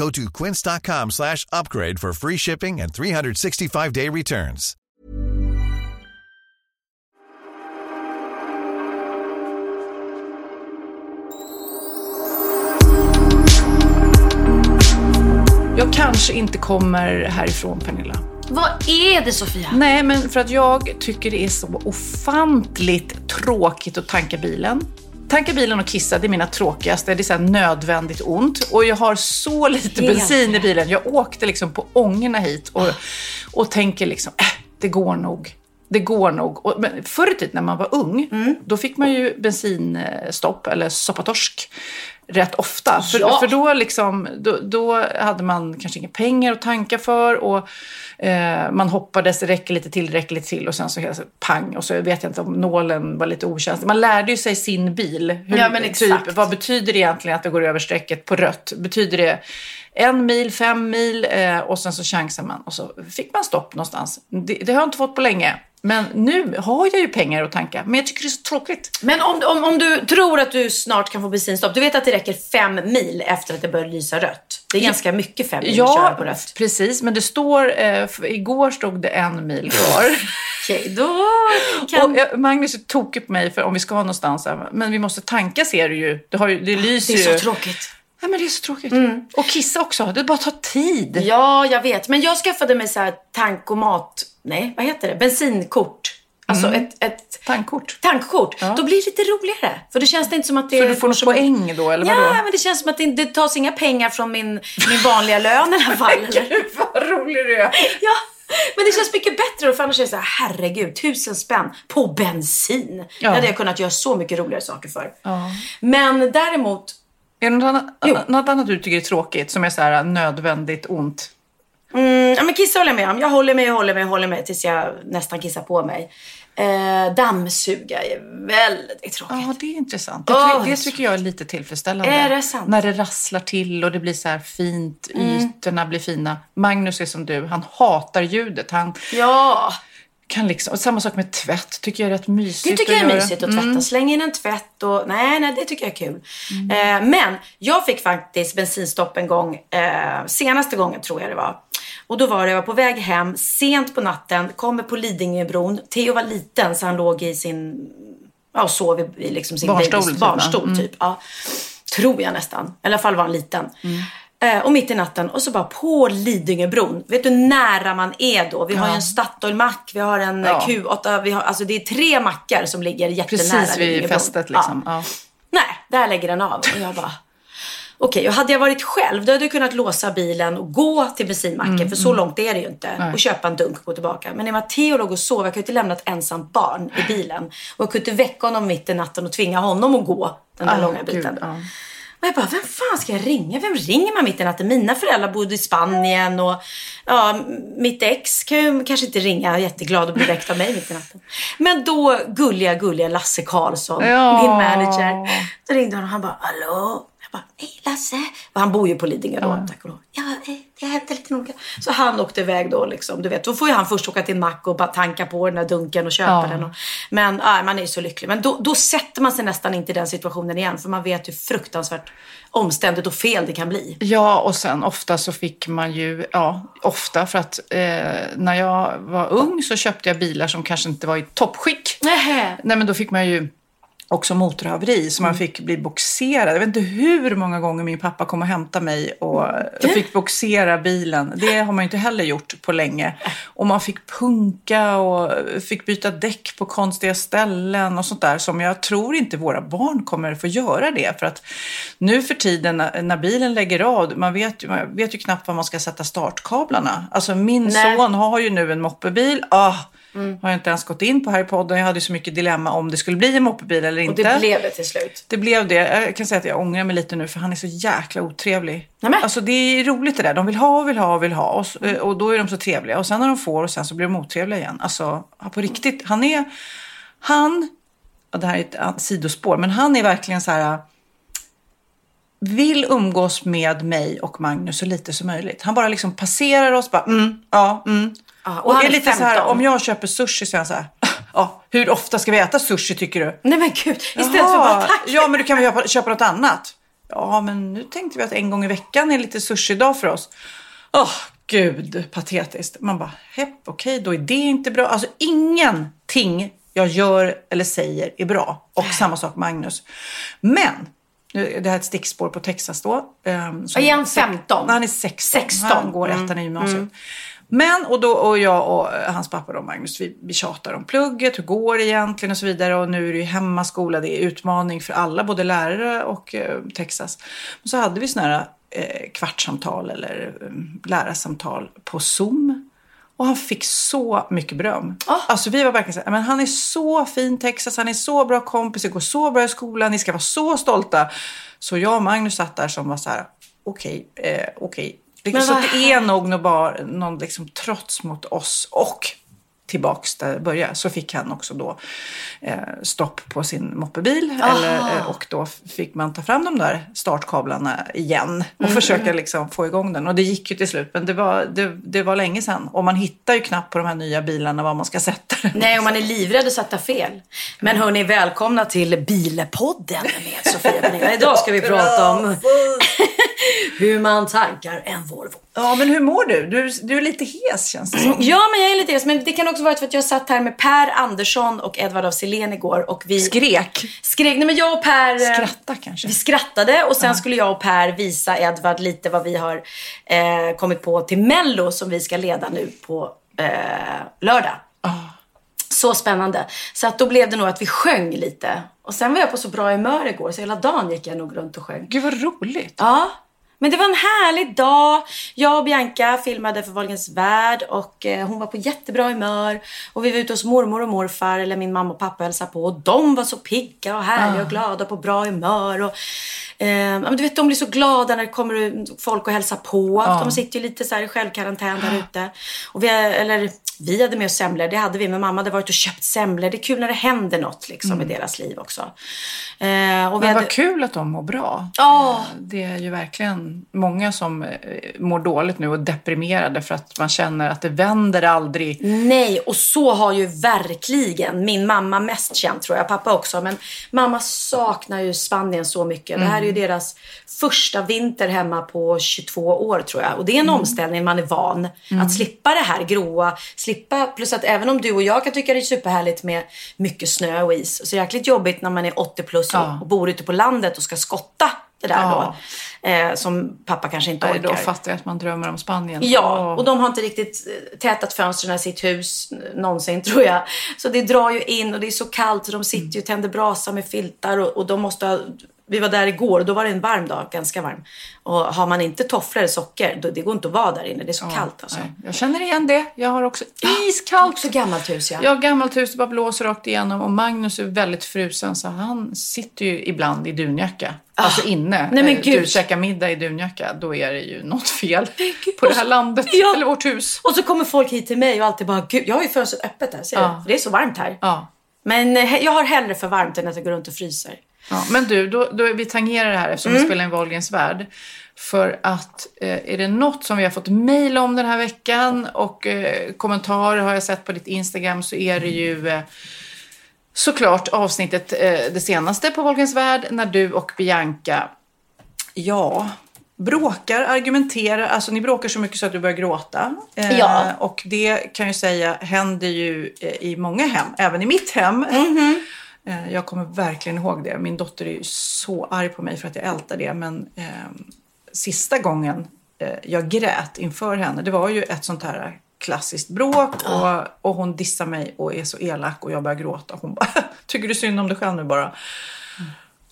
Go to quince.com slash upgrade for free shipping and 365-day returns. Jag kanske inte kommer härifrån, Pernilla. Vad är det Sofia? Nej, men för att jag tycker det är så ofantligt tråkigt att tanka bilen. Tanka bilen och kissa, det är mina tråkigaste. Det är så nödvändigt ont. Och jag har så lite Helt bensin i bilen. Jag åkte liksom på ångorna hit och, och tänker liksom, äh, det går nog. Det går nog. Och, men förr i tiden när man var ung, Mm. då fick man ju bensinstopp eller soppatorsk rätt ofta. För, Ja. för då, liksom, då, då hade man kanske inga pengar att tanka för och eh, man hoppades, det räcker lite till, räcker lite till och sen så helt så pang och så vet jag inte om nålen var lite okänslig. Man lärde ju sig sin bil. Hur, Ja, men exakt. Typ, vad betyder det egentligen att det går över strecket på rött? Betyder det en mil, fem mil eh, och sen så chansar man och så fick man stopp någonstans. Det, det har jag inte fått på länge. Men nu har jag ju pengar att tanka, men jag tycker det är så tråkigt. Men om, om, om du tror att du snart kan få bensinstopp. Du vet att det räcker fem mil efter att det börjar lysa rött. Det är ganska mycket fem mil att köra på rött. precis. Men det står, eh, igår stod det en mil kvar. Okej, då kan... Och, eh, Magnus är tokig på mig för om vi ska någonstans, här, men vi måste tanka ser du ju. Det, har ju, det lyser det är ju. så tråkigt. Ja, men det är så tråkigt. Och kissa också, det bara tar tid. Ja, jag vet. Men jag skaffade mig så här tankomat... Nej, vad heter det? Bensinkort. Alltså Mm. ett, ett Tankkort. tankkort. Då blir det lite roligare. För det känns det inte som att det För du får något som- poäng då, eller Ja, vadå? men det känns som att det, det tas inga pengar från min, min vanliga lön i alla fall. Gud vad rolig du är. Ja, men det känns mycket bättre. För annars är det så här, herregud, tusen spänn på bensin. Det hade jag kunnat göra så mycket roligare saker för. Men däremot, Är det något annat, Jo. något annat du tycker är tråkigt som är så här nödvändigt ont? mm, ja men kissa håller jag med om. Jag håller mig, jag håller mig, jag håller mig tills jag nästan kissar på mig. Eh, dammsuga är väldigt tråkigt. Ja, det är intressant. Det, ty- det tycker jag är lite tillfredsställande. Är det sant? När det rasslar till och det blir så här fint, Mm. ytorna blir fina. Magnus är som du, han hatar ljudet. Han Ja, kan liksom, och samma sak med tvätt, tycker jag är rätt mysigt det tycker jag att är mysigt att tvätta. Släng in en tvätt och nej, nej, det tycker jag är kul. Eh, men jag fick faktiskt bensinstopp en gång, eh, senaste gången tror jag det var. Och då var det, jag var på väg hem sent på natten, kommer på Lidingöbron. Theo var liten så han låg i sin, ja och sov i, i liksom sin Barnstol, babys typ, barnstol typ. Ja, tror jag nästan. I alla fall var han liten. Eh, och mitt i natten och så bara på Lidingöbron. Vet du hur nära man är då? Vi har ju en Statoil-mack, vi har en Ja. Q8, vi har, alltså det är tre mackar som ligger jättenära Precis vid fästet liksom. Ja. Nej, där lägger den av. Och jag bara... Okej, och hade jag varit själv då hade jag kunnat låsa bilen och gå till bensinmacken. Mm, för så långt är det ju inte. Och köpa en dunk och gå tillbaka. Men när Matteo låg och sov, jag kunde inte lämna ett ensamt barn i bilen. Och jag kunde inte väcka honom mitt i natten och tvinga honom att gå den där Ah, långa gud, biten. ja. Och jag bara, vem fan ska jag ringa? Vem ringer man mitt i natten? Mina föräldrar bodde i Spanien och ja, mitt ex kan ju kanske inte ringa jätteglad och bli väckt av mig mitt i natten. Men då gulliga, gulliga Lasse Karlsson, Ja. min manager. Då ringde han och han bara, hallå? Bara, hej Lasse. Och han bor ju på Lidingö då, tack och lov. Ja, eh, det har hänt lite noga. Så han åkte iväg då liksom, du vet. Då får ju han först åka till en mack och bara tanka på den där dunken och köpa Ja. den. Och, men ja, man är ju så lycklig. Men då, då sätter man sig nästan inte i den situationen igen. För man vet hur fruktansvärt omständigt och fel det kan bli. Ja, och sen ofta så fick man ju, ja, ofta för att eh, när jag var ung så köpte jag bilar som kanske inte var i toppskick. Nähä. Nej, men då fick man ju också motorhaveri så man fick bli boxerad. Jag vet inte hur många gånger min pappa kom och hämtade mig och fick boxera bilen. Det har man ju inte heller gjort på länge. Och man fick punka och fick byta däck på konstiga ställen och sånt där som jag tror inte våra barn kommer få göra det. För att nu för tiden när, bilen lägger av, man vet, ju, man vet ju knappt var man ska sätta startkablarna. Alltså min Nej. son har ju nu en moppebil. Ah, Har jag inte ens gått in på här i podden. Jag hade så mycket dilemma om det skulle bli en moppebil eller Och inte. det blev det till slut. Det blev det. Jag kan säga att jag ångrar mig lite nu för han är så jäkla otrevlig. Nämen. Alltså det är roligt det där. De vill ha och vill ha och vill ha. Och, s- och då är de så trevliga. Och sen när de får och sen så blir de otrevliga igen. Alltså på riktigt. Han är... Han... Och det här är ett sidospår. Men han är verkligen så här... Vill umgås med mig och Magnus så lite som möjligt. Han bara liksom passerar oss. Bara, mm, ja, mm. Ja, och och han är är lite så här, 15. om jag köper sushi så är han så här. Ja, hur ofta ska vi äta sushi tycker du? Nej men gud, istället för Jaha, bara tack. Ja, men du kan väl köpa, köpa något annat? Ja, men nu tänkte vi att en gång i veckan är lite sushi-dag för oss. Åh, gud, patetiskt. Man bara, hepp, okej, då är det inte bra. Alltså ingenting jag gör eller säger är bra. Och samma sak Magnus. Men, det här är ett stickspår på Texas då. Um, Är han 15? Nej, han är 16. 16. Han går ettan i gymnasiet. Men, och, då, och jag och eh, hans pappa då, Magnus, vi, vi tjatar om plugget, hur går det egentligen och så vidare. Och nu är det ju hemmaskola, det är utmaning för alla, både lärare och eh, Texas. Så hade vi sådana här eh, kvartssamtal eller eh, lärarsamtal på Zoom. Och han fick så mycket beröm. Ah. Alltså vi var verkligen så här, men han är så fin Texas, han är så bra kompis, det går så bra i skolan, ni ska vara så stolta. Så jag och Magnus satt där som var så här, okej, eh, okej. Det- Men Så det är nog nog bara någon liksom trots mot oss och tillbaks där det började så fick han också då eh, stopp på sin moppebil eller, eh, och då fick man ta fram de där startkablarna igen och Mm, försöka liksom få igång den och det gick ju till slut men det var, det, det var länge sedan och man hittar ju knappt på de här nya bilarna var man ska sätta den. Nej, och man är livrädd att sätta fel. Men hörni, välkomna till Bilepodden med Sofia. Idag ska vi prata om hur man tankar en Volvo. Ja men hur mår du? Du, du är lite hes känns det som. Ja, men jag är lite men det kan också vara för att jag satt här med Per Andersson och Edvard af Sillén igår och vi Skrek. skrek. Nej, men jag och Per... eh, Skratta kanske. Vi skrattade och sen skulle jag och Per visa Edvard lite vad vi har eh, kommit på till Mello som vi ska leda nu på eh, lördag. Så spännande. Så att då blev det nog att vi sjöng lite. Och sen var jag på så bra humör igår så hela dagen gick jag nog runt och sjöng. Gud vad roligt. Ja, men det var en härlig dag. Jag och Bianca filmade för Wahlgrens värld och eh, hon var på jättebra humör. Och vi var ute hos mormor och morfar, eller min mamma och pappa hälsade på. Och de var så pigga och härliga och glada och på bra humör. Och, eh, du vet, de blir så glada när det kommer folk och hälsar på. De sitter ju lite så här i självkarantän där ute. Och vi, eller, vi hade med oss semlor, det hade vi. Men mamma hade varit och köpt semlor. Det är kul när det händer något liksom, i deras liv också. Eh, och Men hade... vad kul att de mår bra. Ja. Det är ju verkligen många som eh, mår dåligt nu och deprimerade för att man känner att det vänder aldrig. Nej, och så har ju verkligen min mamma mest känt tror jag, pappa också. Men mamma saknar ju Spanien så mycket. Det här är ju deras första vinter hemma på 22 år tror jag. Och det är en omställning, man är van att slippa det här gråa. Slippa, plus att även om du och jag kan tycka det är superhärligt med mycket snö och is. Så är det jäkligt jobbigt när man är 80 plus och, Ja. och bor ute på landet och ska skotta det där Ja. då. Eh, som pappa kanske inte Nej, orkar. Då fattar jag att man drömmer om Spanien. Ja, och de har inte riktigt eh, tätat fönstren i sitt hus någonsin tror jag. Så det drar ju in och det är så kallt så de sitter ju och tänder brasa med filtar och, och de måste ha, vi var där igår och då var det en varm dag, ganska varm. Och har man inte tofflor eller socker, då, det går inte att vara där inne. Det är så kallt alltså. Nej, jag känner igen det. Jag har också iskallt. Också gammalt hus ja. Jag har gammalt hus, det bara blåser rakt igenom och Magnus är väldigt frusen så han sitter ju ibland i dunjacka. Alltså inne. Ah. Nej, men Eh, gud. Du käkar middag i dunjacka, då är det ju något fel på det här landet Ja. eller vårt hus. Och så kommer folk hit till mig och alltid bara, gud jag har ju fönstret öppet här, ser du? Ja. För det är så varmt här. Ja. Men eh, jag har hellre för varmt än att jag går runt och fryser. Ja, men du, då, då vi tangerar det här eftersom Mm. vi spelar in Wahlgrens värld. För att eh, är det något som vi har fått mejl om den här veckan och eh, kommentarer har jag sett på ditt Instagram så är det ju eh, såklart avsnittet, eh, det senaste på Wahlgrens värld, när du och Bianca, ja, bråkar, argumenterar, alltså ni bråkar så mycket så att du börjar gråta. Eh, Ja. Och det kan jag säga händer ju eh, i många hem, även i mitt hem. Mhm. Eh, jag kommer verkligen ihåg det. Min dotter är så arg på mig för att jag ältar det. Men eh, sista gången eh, jag grät inför henne, det var ju ett sånt här klassiskt bråk och, och hon dissar mig och är så elak och jag börjar gråta. Hon bara, tycker du synd om dig själv nu bara?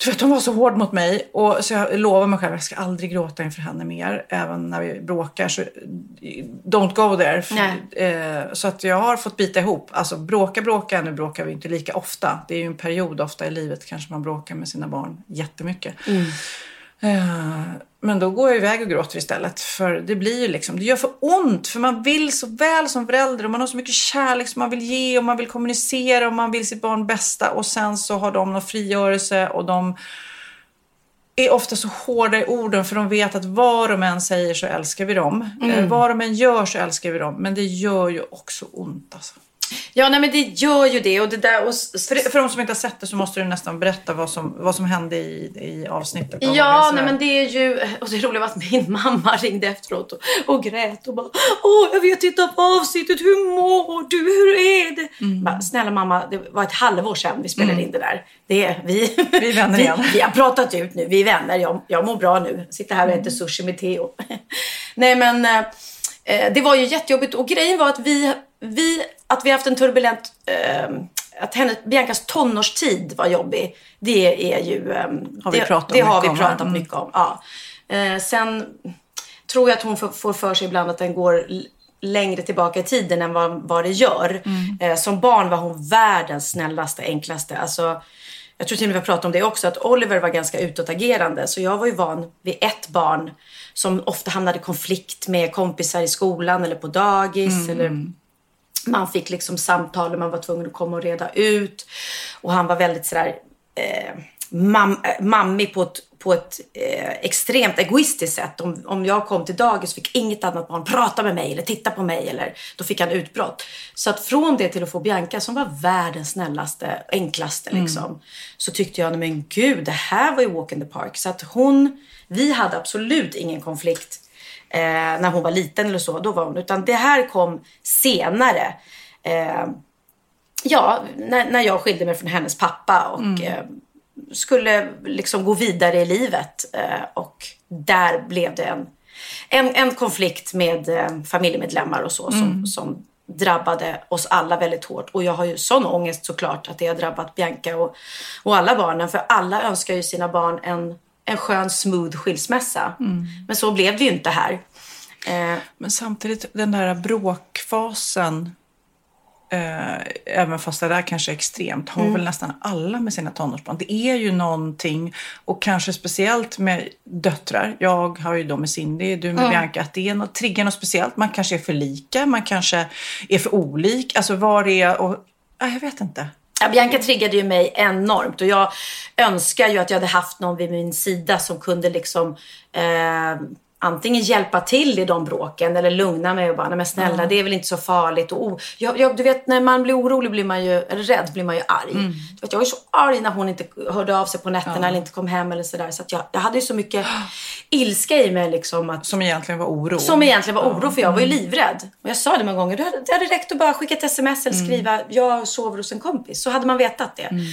Du vet, hon var så hård mot mig. Och, så jag lovar mig själv att jag ska aldrig gråta inför henne mer. Även när vi bråkar. Så don't go there. Eh, så att jag har fått bita ihop. Alltså bråka, bråka. Nu bråkar vi inte lika ofta. Det är ju en period ofta i livet kanske man bråkar med sina barn jättemycket. Mm. Men då går jag iväg och gråter istället. För det blir ju liksom, det gör för ont. För man vill så väl som förälder och man har så mycket kärlek som man vill ge och man vill kommunicera och man vill sitt barn bästa. Och sen så har de någon frigörelse och de är ofta så hårda i orden för de vet att vad de än säger så älskar vi dem. Eh, mm. Vad de än gör så älskar vi dem. Men det gör ju också ont alltså. Ja, nej men det gör ju det. Och det där, och... För, för de som inte har sett det så måste du nästan berätta vad som, vad som hände i, i avsnittet. Ja, nej men det är ju... Och det roliga var att min mamma ringde efteråt och, och grät och bara Åh, jag vet inte på avsnittet. Hur mår du? Hur är det? Mm. Bara, Snälla mamma, det var ett halvår sedan vi spelade mm. in det där. Det är, vi, vi är vänner igen. Vi, vi, har pratat ut nu. Vi är vänner. Jag, jag mår bra nu. Sitter här och äter sushi med Theo. nej men... Eh, eh, det var ju jättejobbigt och grejen var att vi vi, att vi haft en turbulent, eh, att hennes, Biancas tonårstid var jobbig, det är ju... Eh, har vi pratat, det, det har vi pratat om, mycket om. Ja. Eh, sen tror jag att hon får för sig ibland att den går längre tillbaka i tiden än vad, vad det gör. Mm. Eh, som barn var hon världens snällaste, enklaste. Alltså, jag tror till och med vi har pratat om det också, att Oliver var ganska utåtagerande. Så jag var ju van vid ett barn som ofta hamnade i konflikt med kompisar i skolan eller på dagis. Mm. Eller man fick liksom samtal och man var tvungen att komma och reda ut. Och han var väldigt sådär eh, mam, eh, mammig på ett, på ett eh, extremt egoistiskt sätt. Om, om jag kom till dagis fick inget annat barn prata med mig eller titta på mig. Eller, då fick han utbrott. Så att från det till att få Bianca som var världens snällaste, enklaste mm. liksom. Mm. Så tyckte jag, men gud, det här var ju walk in the park. Så att hon, vi hade absolut ingen konflikt eh, när hon var liten eller så. Då var hon, utan det här kom senare. Eh, ja, när, när jag skilde mig från hennes pappa och mm. eh, skulle liksom gå vidare i livet. Eh, och där blev det en, en, en konflikt med eh, familjemedlemmar och så mm. som, som drabbade oss alla väldigt hårt. Och jag har ju sån ångest såklart att det har drabbat Bianca och, och alla barnen. För alla önskar ju sina barn en en skön smooth skilsmässa. Mm. Men så blev det ju inte här. Eh. Men samtidigt den där bråkfasen, eh, även fast det där kanske är extremt, har mm. väl nästan alla med sina tonårsbarn. Det är ju någonting, och kanske speciellt med döttrar. Jag har ju då med Cindy, du med mm. Bianca, att det är något, triggar något speciellt. Man kanske är för lika, man kanske är för olik. Alltså vad det är och, jag vet inte. Ja, Bianca triggade ju mig enormt och jag önskar ju att jag hade haft någon vid min sida som kunde liksom eh, antingen hjälpa till i de bråken eller lugna mig och bara, nej men snälla mm. det är väl inte så farligt. Och, oh, jag, jag, du vet när man blir orolig blir man ju, eller rädd blir man ju arg. Mm. Du vet, jag var så arg när hon inte hörde av sig på nätterna ja. eller inte kom hem eller sådär. Så jag, jag hade ju så mycket ilska i mig liksom. Att, som egentligen var oro. Som egentligen var oro för jag var ju mm. livrädd. Och jag sa det många gånger, det hade, det hade räckt att bara skicka ett sms eller mm. skriva, mm. jag sover hos en kompis. Så hade man vetat det. Mm.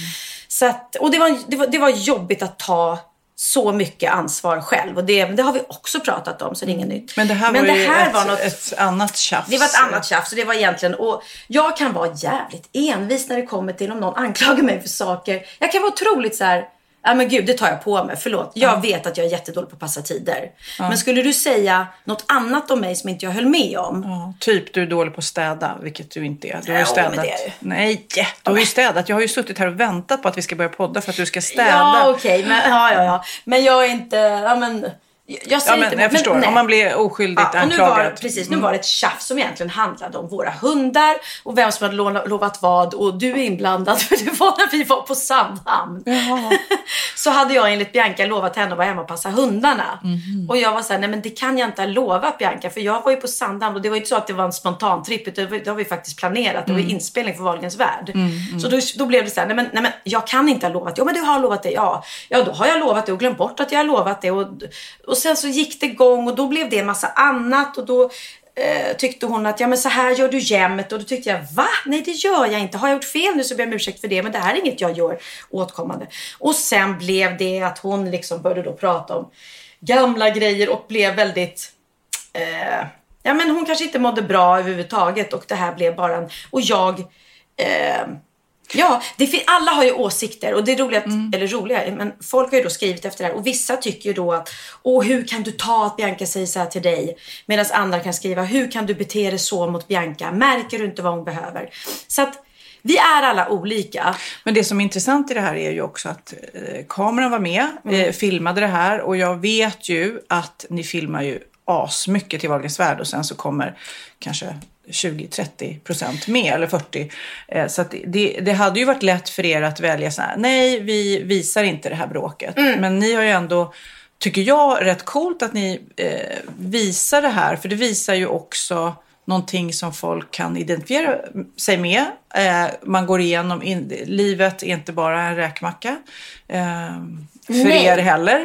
Så att, och det var, det, var, det var jobbigt att ta så mycket ansvar själv. Och det, det har vi också pratat om, så det är inget nytt. Men det här var det här ett, var något, ett annat tjafs. Det var ett annat tjafs. Och det var egentligen, och jag kan vara jävligt envis när det kommer till om någon anklagar mig för saker. Jag kan vara otroligt så här, Ja men gud, det tar jag på mig. Förlåt. Jag ja. vet att jag är jättedålig på att passa tider. Ja. Men skulle du säga något annat om mig som inte jag höll med om? Ja, typ du är dålig på att städa, vilket du inte är. Du har ju städat. men det är du. Nej, du har ju städat. Jag har ju suttit här och väntat på att vi ska börja podda för att du ska städa. Ja, okej. Okay. Men, ja, ja, ja. men jag är inte... Ja, men... Jag, säger ja, men, inte, jag förstår. Om man blir oskyldigt ja, anklagad. Nu var, precis, nu var det ett tjafs som egentligen handlade om våra hundar och vem som hade lovat vad. Och du är inblandad för det var när vi var på Sandhamn. så hade jag enligt Bianca lovat henne att vara hemma och passa hundarna. Mm. Och jag var såhär, nej men det kan jag inte ha lovat Bianca. För jag var ju på Sandhamn och det var inte så att det var en spontan tripp. Utan det var vi faktiskt planerat. Det var mm. inspelning för Wahlgrens värld. Mm, mm. Så då, då blev det så här, nej men, nej men jag kan inte ha lovat. Jo men du har lovat det. Ja, ja då har jag lovat det och glömt bort att jag har lovat det. Och, och sen så gick det igång och då blev det en massa annat och då eh, tyckte hon att ja men så här gör du jämt och då tyckte jag va? Nej det gör jag inte. Har jag gjort fel nu så ber jag om ursäkt för det men det här är inget jag gör åtkommande. Och sen blev det att hon liksom började då prata om gamla grejer och blev väldigt eh, ja men hon kanske inte mådde bra överhuvudtaget och det här blev bara en, och jag eh, Ja, det alla har ju åsikter och det är roliga, mm. eller roliga, men folk har ju då skrivit efter det här och vissa tycker ju då att Åh, hur kan du ta att Bianca säger så här till dig? Medan andra kan skriva, hur kan du bete dig så mot Bianca? Märker du inte vad hon behöver? Så att vi är alla olika. Men det som är intressant i det här är ju också att eh, kameran var med, mm. eh, filmade det här och jag vet ju att ni filmar ju asmycket till Wahlgrens värld och sen så kommer kanske 20-30 procent med, eller 40. Eh, så det, det, hade ju varit lätt för er att välja så här, nej vi visar inte det här bråket. Mm. Men ni har ju ändå, tycker jag, rätt coolt att ni eh, visar det här. För det visar ju också någonting som folk kan identifiera sig med. Eh, man går igenom, in, livet är inte bara en räkmacka. Eh, för Nej. er heller.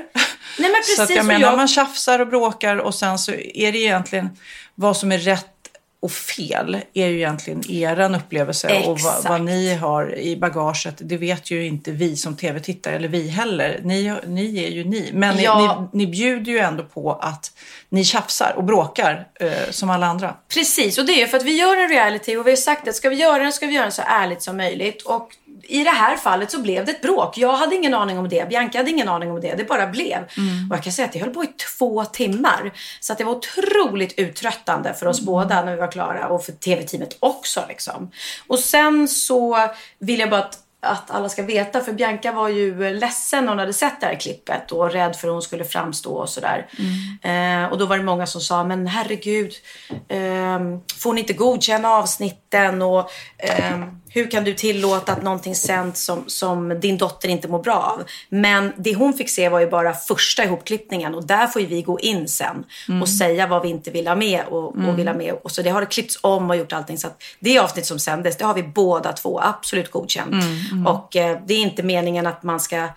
Nej, men precis, så att jag menar, jag... man tjafsar och bråkar och sen så är det egentligen vad som är rätt och fel är ju egentligen er upplevelse Exakt. och vad, vad, ni har i bagaget. Det vet ju inte vi som tv-tittare, eller vi heller. Ni, ni är ju ni. Men ja. ni, ni, bjuder ju ändå på att ni tjafsar och bråkar eh, som alla andra. Precis, och det är för att vi gör en reality och vi har sagt att ska vi göra den ska vi göra den så ärligt som möjligt. Och i det här fallet så blev det ett bråk. Jag hade ingen aning om det. Bianca hade ingen aning om det. Det bara blev. Mm. Och jag kan säga att det höll på i två timmar. Så att det var otroligt uttröttande för oss mm. båda när vi var klara. Och för tv-teamet också liksom. Och sen så vill jag bara att att alla ska veta. För Bianca var ju ledsen när hon hade sett det här klippet och rädd för hur hon skulle framstå och sådär. Mm. Eh, och då var det många som sa, men herregud, eh, får ni inte godkänna avsnitten? Och eh, hur kan du tillåta att någonting sänds som, som din dotter inte mår bra av? Men det hon fick se var ju bara första ihopklippningen och där får ju vi gå in sen mm. och säga vad vi inte vill ha med och, mm. och vill ha med. Och så det har klippts om och gjort allting. Så att det avsnitt som sändes, det har vi båda två absolut godkänt. Mm. mm. Och eh, det är inte meningen att man ska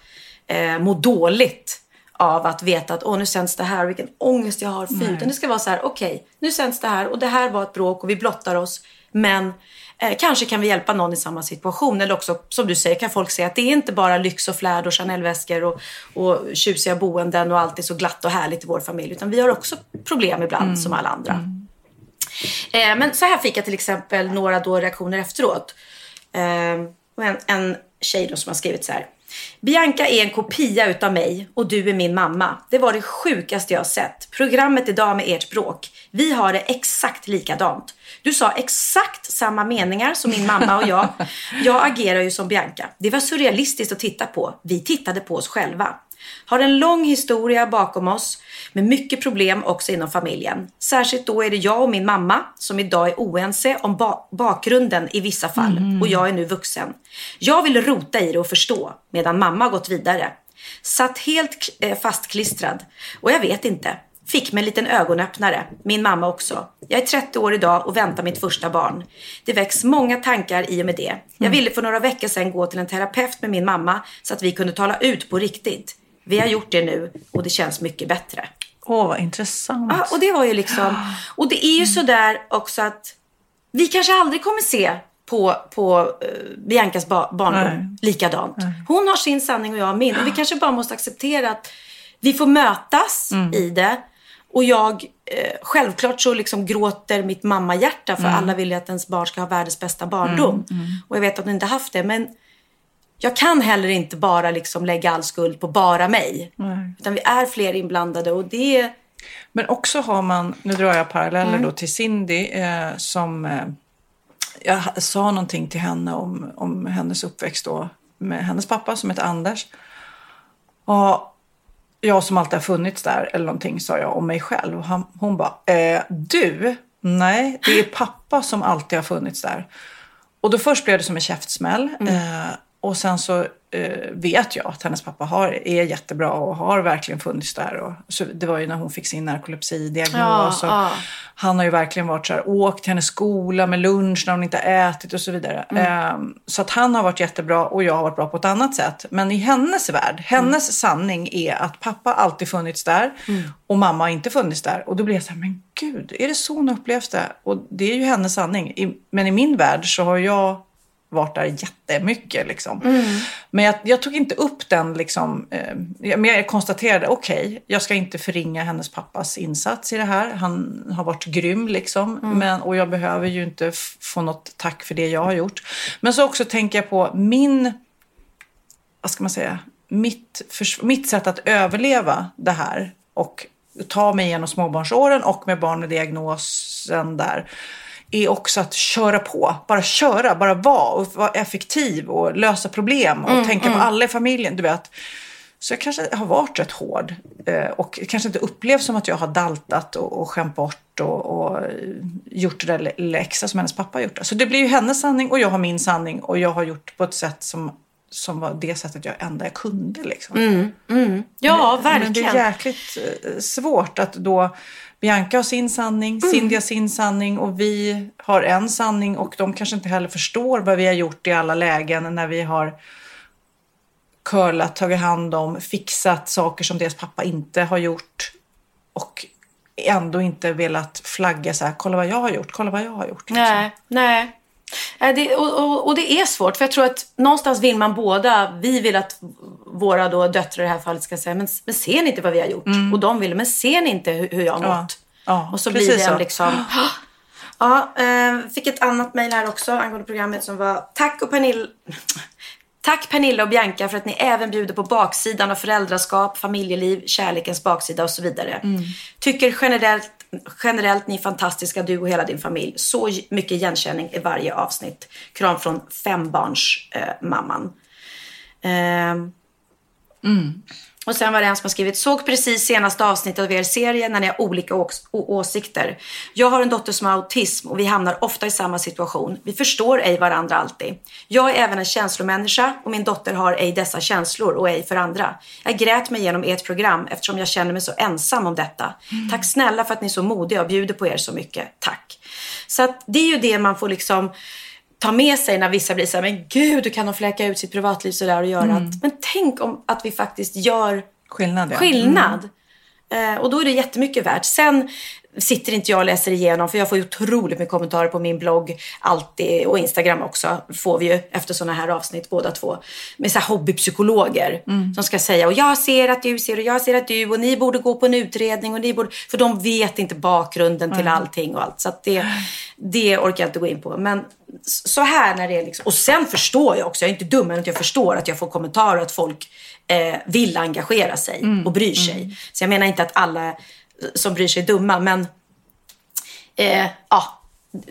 eh, må dåligt av att veta att åh, nu sänds det här och vilken ångest jag har. Fy. Utan det ska vara så här, okej, okay, nu sänds det här och det här var ett bråk och vi blottar oss. Men Eh, kanske kan vi hjälpa någon i samma situation. Eller också, som du säger, kan folk säga att det är inte bara lyx och flärd och Chanel-väskor och, och tjusiga boenden och allt är så glatt och härligt i vår familj. Utan vi har också problem ibland mm. som alla andra. Mm. Eh, men så här fick jag till exempel några då reaktioner efteråt. Eh, en, en tjej som har skrivit så här. Bianca är en kopia utav mig och du är min mamma. Det var det sjukaste jag sett. Programmet idag med ert bråk. Vi har det exakt likadant. Du sa exakt samma meningar som min mamma och jag. Jag agerar ju som Bianca. Det var surrealistiskt att titta på. Vi tittade på oss själva. Har en lång historia bakom oss med mycket problem också inom familjen. Särskilt då är det jag och min mamma som idag är oense om ba bakgrunden i vissa fall mm. och jag är nu vuxen. Jag vill rota i det och förstå medan mamma har gått vidare. Satt helt eh, fastklistrad och jag vet inte. Fick mig en liten ögonöppnare. Min mamma också. Jag är 30 år idag och väntar mitt första barn. Det väcks många tankar i och med det. Jag ville för några veckor sedan gå till en terapeut med min mamma så att vi kunde tala ut på riktigt. Vi har gjort det nu och det känns mycket bättre. Åh, vad intressant. Ja, och det var ju liksom... Och det är ju så där också att vi kanske aldrig kommer se på, på uh, Biancas ba barndom likadant. Nej. Hon har sin sanning och jag har min. Och vi kanske bara måste acceptera att vi får mötas mm. i det. Och jag, eh, självklart så liksom gråter mitt mammahjärta för mm. alla vill ju att ens barn ska ha världens bästa barndom. Mm. Mm. Och jag vet att ni inte haft det. Men jag kan heller inte bara liksom lägga all skuld på bara mig. Utan vi är fler inblandade och det Men också har man, nu drar jag paralleller mm. då till Cindy eh, som eh, jag sa någonting till henne om, om hennes uppväxt då med hennes pappa som heter Anders. Och jag som alltid har funnits där eller någonting sa jag om mig själv. Och han, hon bara, eh, du? Nej, det är pappa som alltid har funnits där. Och då först blev det som en käftsmäll. Mm. Eh, och sen så eh, vet jag att hennes pappa har, är jättebra och har verkligen funnits där. Och, så det var ju när hon fick sin narkolepsidiagnos. Ja, ja. Han har ju verkligen varit så här, åkt till hennes skola med lunch när hon inte ätit och så vidare. Eh, så att han har varit jättebra och jag har varit bra på ett annat sätt. Men i hennes värld, hennes sanning är att pappa alltid funnits där och mamma har inte funnits där. Och då blir jag så här, men gud, är det så hon upplevt det? Och det är ju hennes sanning. I, men i min värld så har jag varit där jättemycket. Liksom. Men jag, jag tog inte upp den, liksom, eh, men jag konstaterade, okej, jag ska inte förringa hennes pappas insats i det här. Han har varit grym liksom. Men, och jag behöver ju inte få något tack för det jag har gjort. Men så också tänker jag på min, vad ska man säga, mitt, förs- mitt sätt att överleva det här och ta mig igenom småbarnsåren och med barn med diagnosen där är också att köra på. Bara köra, bara vara och vara effektiv och lösa problem och tänka på alla i familjen. Du vet. Så jag kanske har varit rätt hård eh, och kanske inte upplevs som att jag har daltat och, och skämt bort och, och gjort det där lilla extra som hennes pappa har gjort. Så det blir ju hennes sanning och jag har min sanning och jag har gjort på ett sätt som, som var det sättet jag enda jag kunde. Liksom. Ja, Men det verkligen. är jäkligt eh, svårt att då Bianca har sin sanning, Mm. Cindy har sin sanning och vi har en sanning och de kanske inte heller förstår vad vi har gjort i alla lägen när vi har curlat, tagit hand om, fixat saker som deras pappa inte har gjort och ändå inte velat flagga så här, kolla vad jag har gjort, kolla vad jag har gjort. liksom. Nej, nej. Nej, Det, och, och, och det är svårt, för jag tror att någonstans vill man båda, vi vill att våra då döttrar i det här fallet ska säga, men, men ser ni inte vad vi har gjort? Och de vill, men ser ni inte hur, hur jag har Mm. Ja. mått? Ja, och så blir det en liksom... Ja, eh, fick ett annat mejl här också angående programmet som var Tack och Pernilla... Tack Pernilla och Bianca för att ni även bjuder på baksidan av föräldraskap, familjeliv, kärlekens baksida och så vidare. Mm. Tycker generellt, generellt ni är fantastiska, du och hela din familj. Så mycket igenkänning i varje avsnitt. Kram från fembarnsmamman. eh, mamman. mm och sen var det en som har skrivit, såg precis senaste avsnittet av er serie när ni har olika åsikter. Jag har en dotter som har autism och vi hamnar ofta i samma situation. Vi förstår ej varandra alltid. Jag är även en känslomänniska och min dotter har ej dessa känslor och ej för andra. Jag grät mig igenom ert program eftersom jag känner mig så ensam om detta. Tack snälla för att ni är så modiga och bjuder på er så mycket. Tack. Så att det är ju det man får liksom ta med sig när vissa blir så här, men gud, hur kan de fläka ut sitt privatliv sådär och göra att, men tänk om att vi faktiskt gör Skillnad, skillnad. Eh, och då är det jättemycket värt. Sen sitter inte jag och läser igenom, för jag får ju otroligt mycket kommentarer på min blogg alltid och Instagram också får vi ju efter sådana här avsnitt båda två. Med så hobbypsykologer som ska säga och jag ser att du ser och jag ser att du och ni borde gå på en utredning och ni borde, för de vet inte bakgrunden till allting och allt. Så det, det orkar jag inte gå in på. Men så här när det är liksom, och sen förstår jag också, jag är inte dum, men att jag förstår att jag får kommentarer att folk eh, vill engagera sig och bryr sig. Så jag menar inte att alla som bryr sig är dumma, men eh, ja.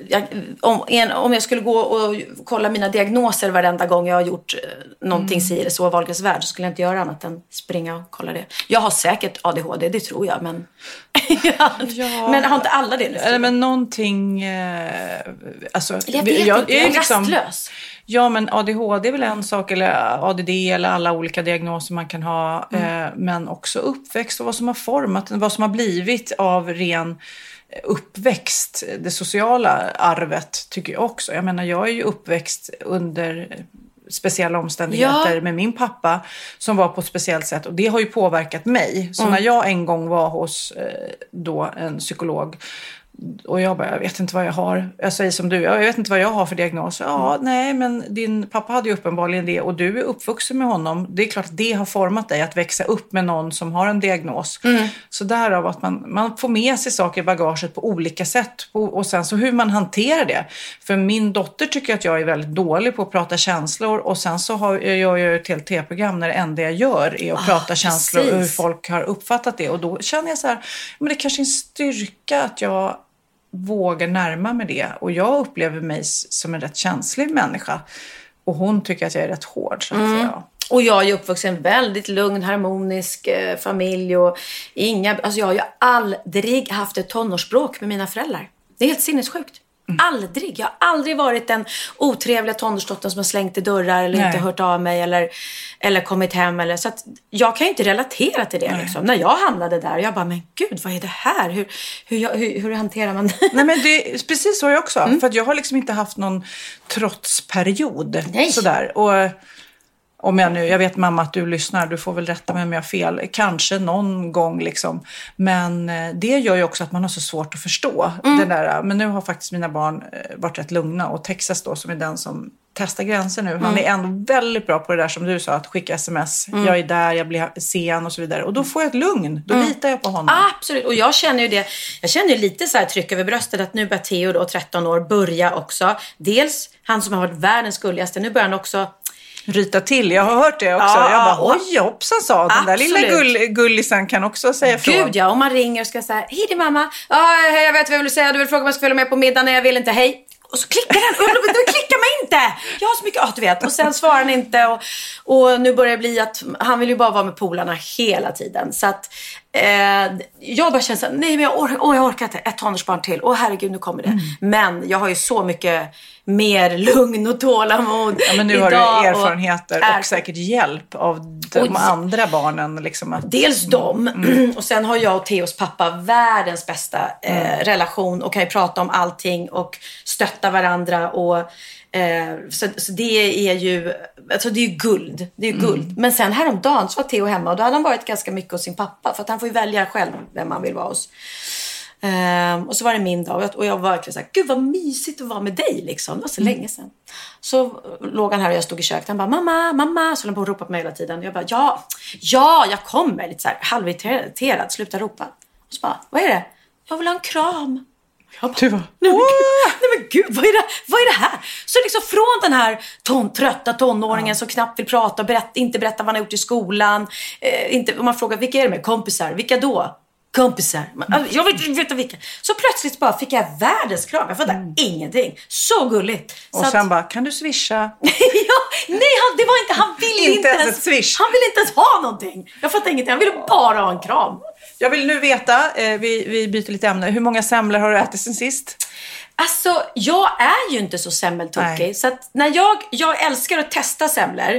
Jag, om, en, om jag skulle gå och kolla mina diagnoser varenda gång jag har gjort eh, någonting si eller så Wahlgrens värld så skulle jag inte göra annat än springa och kolla det. Jag har säkert ADHD, det tror jag, men... Ja. Men har inte alla det? Eller men någonting... Eh, alltså, jag vet inte, jag är liksom- rastlös. Ja, men ADHD är väl en sak, eller ADD eller alla olika diagnoser man kan ha. Mm. Eh, men också uppväxt och vad som har format vad som har blivit av ren uppväxt. Det sociala arvet tycker jag också. Jag menar, jag är ju uppväxt under speciella omständigheter Ja. med min pappa som var på ett speciellt sätt och det har ju påverkat mig. Så när jag en gång var hos eh, då en psykolog och jag bara, jag vet inte vad jag har. Jag säger som du, jag vet inte vad jag har för diagnos. Ja, nej, men din pappa hade ju uppenbarligen det och du är uppvuxen med honom. Det är klart att det har format dig att växa upp med någon som har en diagnos. Så därav att man, man får med sig saker i bagaget på olika sätt och sen så hur man hanterar det. För min dotter tycker att jag är väldigt dålig på att prata känslor och sen så har, jag gör jag ett helt tv-program när det enda jag gör är att prata känslor och hur folk har uppfattat det. Och då känner jag så här, men det kanske är en styrka att jag vågar närma mig det. Och jag upplever mig som en rätt känslig människa. Och hon tycker att jag är rätt hård. Så att säga. Och jag är ju uppvuxen i en väldigt lugn, harmonisk eh, familj. Och inga, alltså jag har ju aldrig haft ett tonårsbråk med mina föräldrar. Det är helt sinnessjukt. Aldrig. Jag har aldrig varit den otrevliga tonårsdottern som har slängt i dörrar eller Nej. inte hört av mig eller, eller kommit hem. Eller, så jag kan ju inte relatera till det. Liksom. När jag hamnade där, jag bara, men gud, vad är det här? Hur, hur, hur, hur hanterar man det? Nej, men det är precis så är jag också. Mm. För jag har liksom inte haft någon trotsperiod. Nej. Sådär. Och om jag nu, jag vet mamma att du lyssnar, du får väl rätta mig om jag har fel. Kanske någon gång liksom. Men eh, det gör ju också att man har så svårt att förstå. Mm. Det där. Men nu har faktiskt mina barn eh, varit rätt lugna. Och Texas då, som är den som testar gränser nu. Han Mm. är ändå väldigt bra på det där som du sa, att skicka sms. Jag är där, jag blir sen och så vidare. Och då får jag ett lugn. Då Mm. litar jag på honom. Absolut, och jag känner ju det. Jag känner ju lite så tryck över bröstet att nu börjar Theo då, 13 år, börja också. Dels han som har varit världens gulligaste, nu börjar han också Ryta till, jag har hört det också. Ja, jag bara, oj hoppsan sa den där lilla gull, gullisen kan också säga ifrån. Gud ja, om man ringer och ska säga hej din mamma. Ja, hej, jag vet vad jag vill säga. Du vill fråga om jag ska följa med på middag. Nej, jag vill inte. Hej. Och så klickar den. Och klickar man inte. Jag har så mycket, ja du vet. Och sen svarar han inte. Och, och nu börjar det bli att han vill ju bara vara med polarna hela tiden. Så att eh, jag bara känner så här, nej men jag, or- åh, jag orkar inte. Ett tonårsbarn till. Åh herregud, nu kommer det. Mm. Men jag har ju så mycket mer lugn och tålamod Ja, men nu har du idag och erfarenheter och, är- säkert hjälp av de Och- andra barnen. Liksom att, Dels dem Mm. och sen har jag och Theos pappa världens bästa eh, relation och kan ju prata om allting och stötta varandra. Och, eh, så, så det är ju alltså det är ju guld. Det är ju guld. Men sen häromdagen så var Theo hemma och då hade han varit ganska mycket hos sin pappa för att han får ju välja själv vem han vill vara hos. Ehm, och så var det min dag och jag, och var verkligen såhär, gud vad mysigt att vara med dig liksom. Det var så länge sedan. Så låg han här och jag stod i köket. Han bara, mamma, mamma. Så höll han på att ropa på mig hela tiden. Jag bara, ja, ja, jag kommer. Lite såhär halvirriterad, sluta ropa. Och så bara, vad är det? Jag vill ha en kram. Jag bara, du bara, Nej men, gud, nej men gud, vad är, det, vad är det här? Så liksom från den här ton, trötta tonåringen som knappt vill prata och berätt, inte berätta vad han har gjort i skolan. Eh, inte, man frågar, vilka är det med? Kompisar. Vilka då? Kompisar. Man, alltså, jag vet inte vilka. Så plötsligt bara fick jag världens kram. Jag fattar ingenting. Så gulligt. och så sen att, bara, kan du swisha? ja, nej, han, det var inte, han ville Inte inte, ens ens, swish. Han ville inte ens ha någonting. Jag fattar ingenting. Han ville bara ha en kram. Jag vill nu veta, eh, vi, vi byter lite ämne, hur många semlor har du ätit sen sist? Alltså, jag är ju inte så semmeltokig. Så att när jag, jag älskar att testa semlor.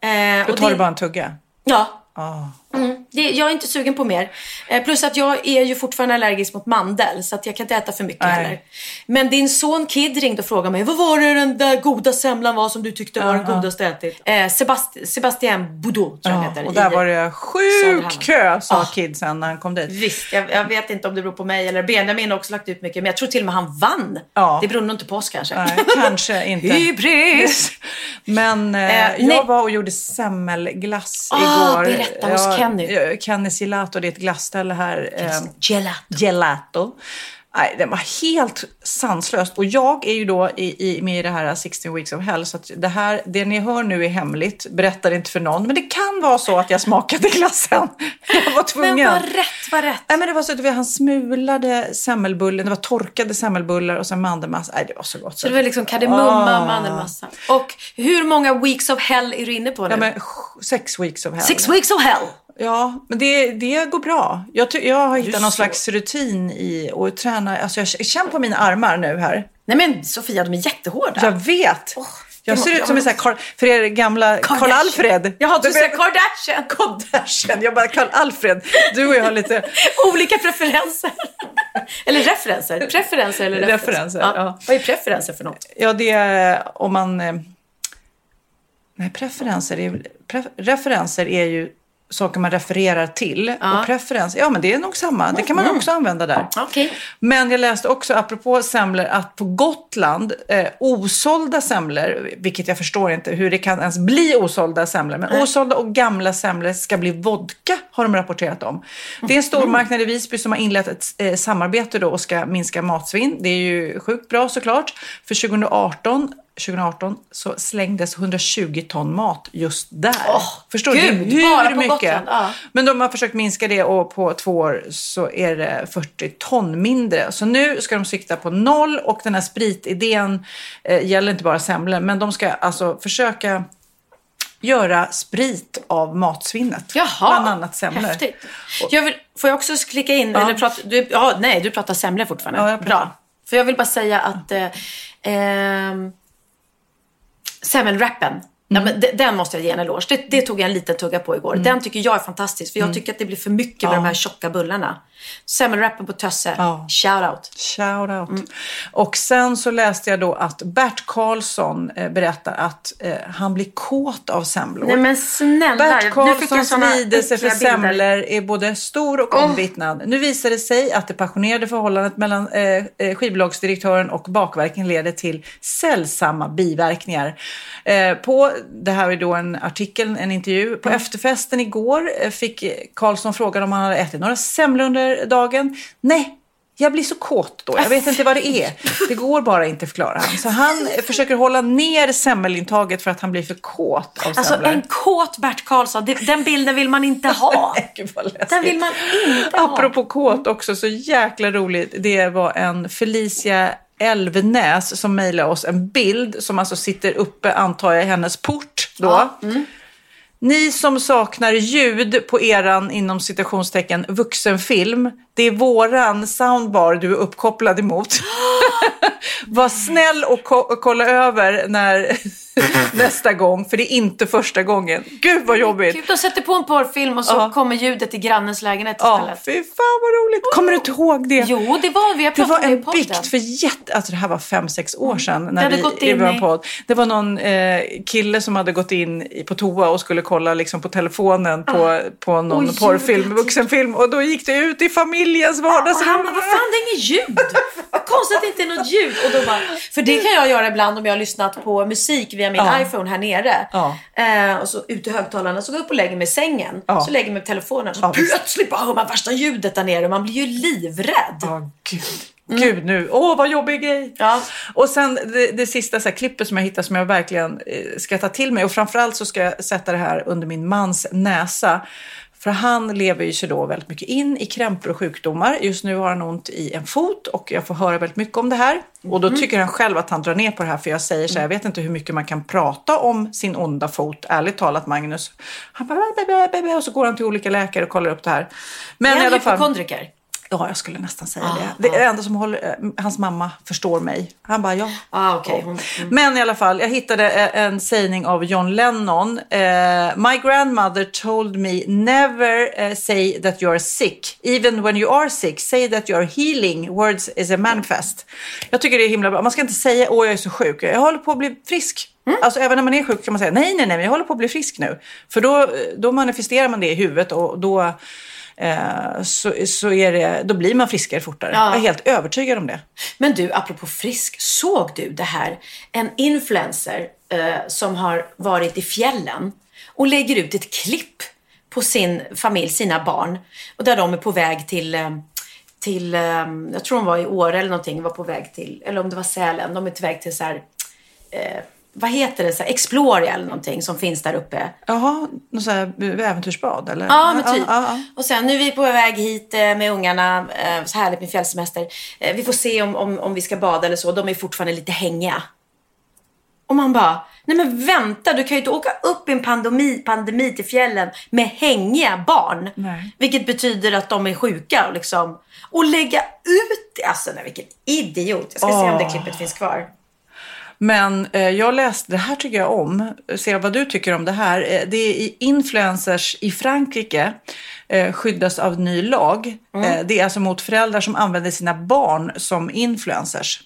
Eh, Då tar det, du bara en tugga? Ja. Ah. Mm, det, jag är inte sugen på mer. Eh, plus att jag är ju fortfarande allergisk mot mandel. Så att jag kan inte äta för mycket Nej. heller. Men din son Kid ringde och frågade mig. Vad var det den där goda semlan var som du tyckte var den Ja, ja. godaste jag ätit? Eh, Sebast- Sebastien Boudot tror jag han Ja, heter. och där i- var det sjuk kö, sa Ah. kidsen när han kom dit. Visst, jag, jag vet inte om det beror på mig eller Benjamin har också lagt ut mycket. Men jag tror till och med han vann. Ja. Det beror nog inte på oss kanske. Nej, kanske inte. Hybris! Men eh, Eh, jag var och gjorde semmelglass Ah, igår. berätta, hos Kenny. ja, Kennys Gelato, det är ett glassställe här. Eh, Gelato. gelato. Nej, den var helt sanslöst. Och jag är ju då i, i, med i det här 16 weeks of hell. Så det, här, det ni hör nu är hemligt. Berättar inte för någon. Men det kan vara så att jag smakade glassen. Jag var tvungen. Men vad rätt, vad rätt. Nej, men det var så att han smulade semmelbullen. Det var torkade semmelbullar och sen mandelmassa. Nej, det var så gott. Så det var liksom kardemumma Ah. och mandelmassa. Och hur många weeks of hell är du inne på nu? Ja, men sex weeks of hell. Six weeks of hell! Ja, men det, det går bra. Jag, jag har hittat någon så- slags rutin i att träna. Alltså jag känner på mina armar nu här. Nej men Sofia, de är jättehårda. Jag vet. jag det ser ut som en sån här, Carl, för er gamla Karl Alfred. Jaha, du säger Kardashian. Kardashian. Jag bara, Karl Alfred. Du och jag har lite Olika preferenser. eller referenser. Preferenser eller referenser. Referenser, ja. Vad är preferenser för något? Ja, det är om man... eh, Nej, preferenser är, pre, referenser är ju saker man refererar till. Ja. Och preferenser, ja men det är nog samma. Det kan man också använda där. Okej. Men jag läste också, apropå semlor, att på Gotland, eh, osålda semlor, vilket jag förstår inte hur det kan ens bli osålda semlor, men osålda och gamla semlor ska bli vodka, har de rapporterat om. Det är en stor marknad i Visby som har inlett ett eh, samarbete då och ska minska matsvinn. Det är ju sjukt bra såklart. För 2018 2018 så slängdes 120 ton mat just där. Åh, Förstår gud, du hur mycket? Ja. Men de har försökt minska det och på två år så är det 40 ton mindre. Så nu ska de sikta på noll och den här spritidén eh, gäller inte bara semlor men de ska alltså försöka göra sprit av matsvinnet. Jaha, Bland annat semlor. häftigt. Jag vill, får jag också klicka in? Ja. Eller prata, du, ja, nej, du pratar semlor fortfarande. Ja. Bra. För jag vill bara säga att eh, ehm, semmelwrappen, Ja, men den måste jag ge en eloge. Det, det tog jag en liten tugga på igår. Den tycker jag är fantastisk. För jag tycker att det blir för mycket med de här tjocka bullarna. Semmelwrappen på Tösse, Ja. shout out. Shout out. Mm. Och sen så läste jag då att Bert Karlsson eh, berättar att eh, han blir kåt av semlor. Nej men snälla. Bert Karlssons lidelse för bilder. semlor är både stor och omvittnad. Nu visar det sig att det passionerade förhållandet mellan eh, eh, skivbolagsdirektören och bakverken leder till sällsamma biverkningar. Eh, på, det här är då en artikel, en intervju. På efterfesten igår fick Karlsson frågan om han hade ätit några semlor under dagen. Nej, jag blir så kåt då. Jag vet inte vad det är. Det går bara inte, förklarar han. Så han försöker hålla ner semmelintaget för att han blir för kåt av Alltså en kåt Bert Karlsson, den bilden vill man inte ha. Gud. Den vill man inte ha. Apropå kåt också, så jäkla roligt. Det var en Felicia Elvenäs som mejlade oss en bild som alltså sitter uppe, antar jag, i hennes port då. Ja, mm. Ni som saknar ljud på eran, inom citationstecken, vuxenfilm. Det är våran soundbar du är uppkopplad emot. Var snäll och, ko- och kolla över när, nästa gång, för det är inte första gången. Gud vad jobbigt. Gud, de sätter på en porrfilm och så Ja. kommer ljudet i grannens lägenhet Ja, istället. fy fan vad roligt. Kommer du inte ihåg det? Jo, det var vi. Jag Det var en podden. bikt för jätte... Alltså det här var fem, sex år sedan. När hade vi, gått i in vår i- podd. Det var någon eh, kille som hade gått in i- på toa och skulle kolla liksom, på telefonen på, på någon Och porrfilm, vuxenfilm. Och då gick det ut i familjens Och vardagsrum. han bara, vad fan det är inget ljud. Konstigt att det inte är något ljud. Och då bara, för det kan jag göra ibland om jag har lyssnat på musik via min Ja. iPhone här nere. Ja. Eh, och så ut i högtalarna, så går jag upp och lägger mig i sängen. Ja. Så lägger jag mig på telefonen. Så plötsligt bara hör man värsta ljudet där nere. Man blir ju livrädd. Ja, gud. Gud nu. Åh, vad jobbig grej. Mm. Ja. Och sen det, det sista så här, klippet som jag hittade som jag verkligen eh, ska ta till mig. Och framförallt så ska jag sätta det här under min mans näsa. För han lever ju sig då väldigt mycket in i krämpor och sjukdomar. Just nu har han ont i en fot och jag får höra väldigt mycket om det här. Och då tycker han själv att han drar ner på det här för jag säger så här, jag vet inte hur mycket man kan prata om sin onda fot. Ärligt talat Magnus. Han bara, och så går han till olika läkare och kollar upp det här. Men är han hypokondriker? Ja, jag skulle nästan säga Ah, det. Det är det enda som håller, eh, hans mamma förstår mig. Han bara, ja. Ah, okej. Hon- Men i alla fall, jag hittade eh, en sägning av John Lennon. Eh, My grandmother told me never say that you are sick. Even when you are sick, say that you are healing. Words is a manifest. Jag tycker det är himla bra. Man ska inte säga, åh jag är så sjuk. Jag håller på att bli frisk. Alltså även när man är sjuk kan man säga, nej, nej, nej, jag håller på att bli frisk nu. För då, då manifesterar man det i huvudet och då så, så är det, då blir man friskare fortare. Ja. Jag är helt övertygad om det. Men du, apropå frisk, såg du det här? En influencer eh, som har varit i fjällen och lägger ut ett klipp på sin familj, sina barn. Och där de är på väg till, eh, till eh, jag tror de var i Åre eller någonting, var på väg till, eller om det var Sälen, de är på väg till så här, eh, vad heter det, så här, Exploria eller någonting som finns där uppe. Jaha, något så här äventyrsbad eller? Ja, men typ. Ja, ja, Och sen nu är vi på väg hit eh, med ungarna. eh, Så härligt med fjällsemester. Eh, Vi får se om, om, om vi ska bada eller så. De är fortfarande lite hängiga. Och man bara, nej men vänta, du kan ju inte åka upp i en pandemi, pandemi till fjällen med hängiga barn. Nej. Vilket betyder att de är sjuka och liksom. Och lägga ut det. Alltså nej, vilken idiot. Jag ska se om det klippet finns kvar. Men eh, jag läste, det här tycker jag om. Se vad du tycker om det här. Eh, det är influencers i Frankrike eh, skyddas av ny lag. Mm. Eh, det är alltså mot föräldrar som använder sina barn som influencers.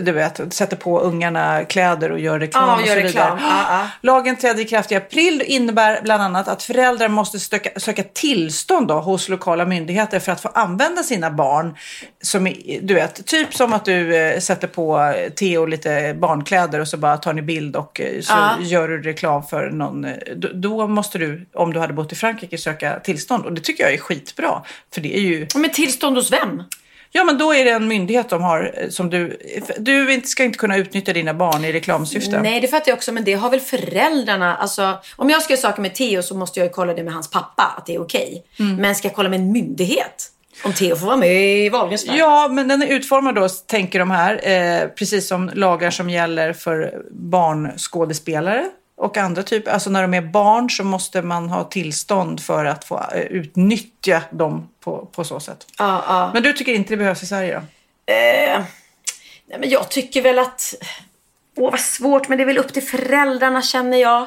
Du vet, sätter på ungarna kläder och gör reklam Ja, och gör så reklam. vidare. Ja, ja. Lagen trädde i kraft i april och innebär bland annat att föräldrar måste söka, söka tillstånd då, hos lokala myndigheter för att få använda sina barn. Som, du vet, typ som att du eh, sätter på Theo lite barnkläder och så bara tar ni bild och eh, så Ja. gör du reklam för någon. eh, Då, då måste du, om du hade bott i Frankrike, söka tillstånd. Och det tycker jag är skitbra. För det är ju, Men tillstånd hos vem? Ja men då är det en myndighet som har, eh, som du, du ska inte kunna utnyttja dina barn i reklamsyfte. Nej, det fattar jag också. Men det har väl föräldrarna. Alltså, om jag ska göra saker med Theo så måste jag ju kolla det med hans pappa, att det är okej. Mm. Men ska jag kolla med en myndighet? Om Theo får vara med i Wahlgrens? Ja, men den är utformad då, tänker de här, eh, precis som lagar som gäller för barnskådespelare och andra typer. Alltså när de är barn så måste man ha tillstånd för att få eh, utnyttja dem på, på så sätt. Ja, ja. Men du tycker inte det behövs i Sverige då? Eh, Nej, men jag tycker väl att... Åh, vad svårt, men det är väl upp till föräldrarna känner jag.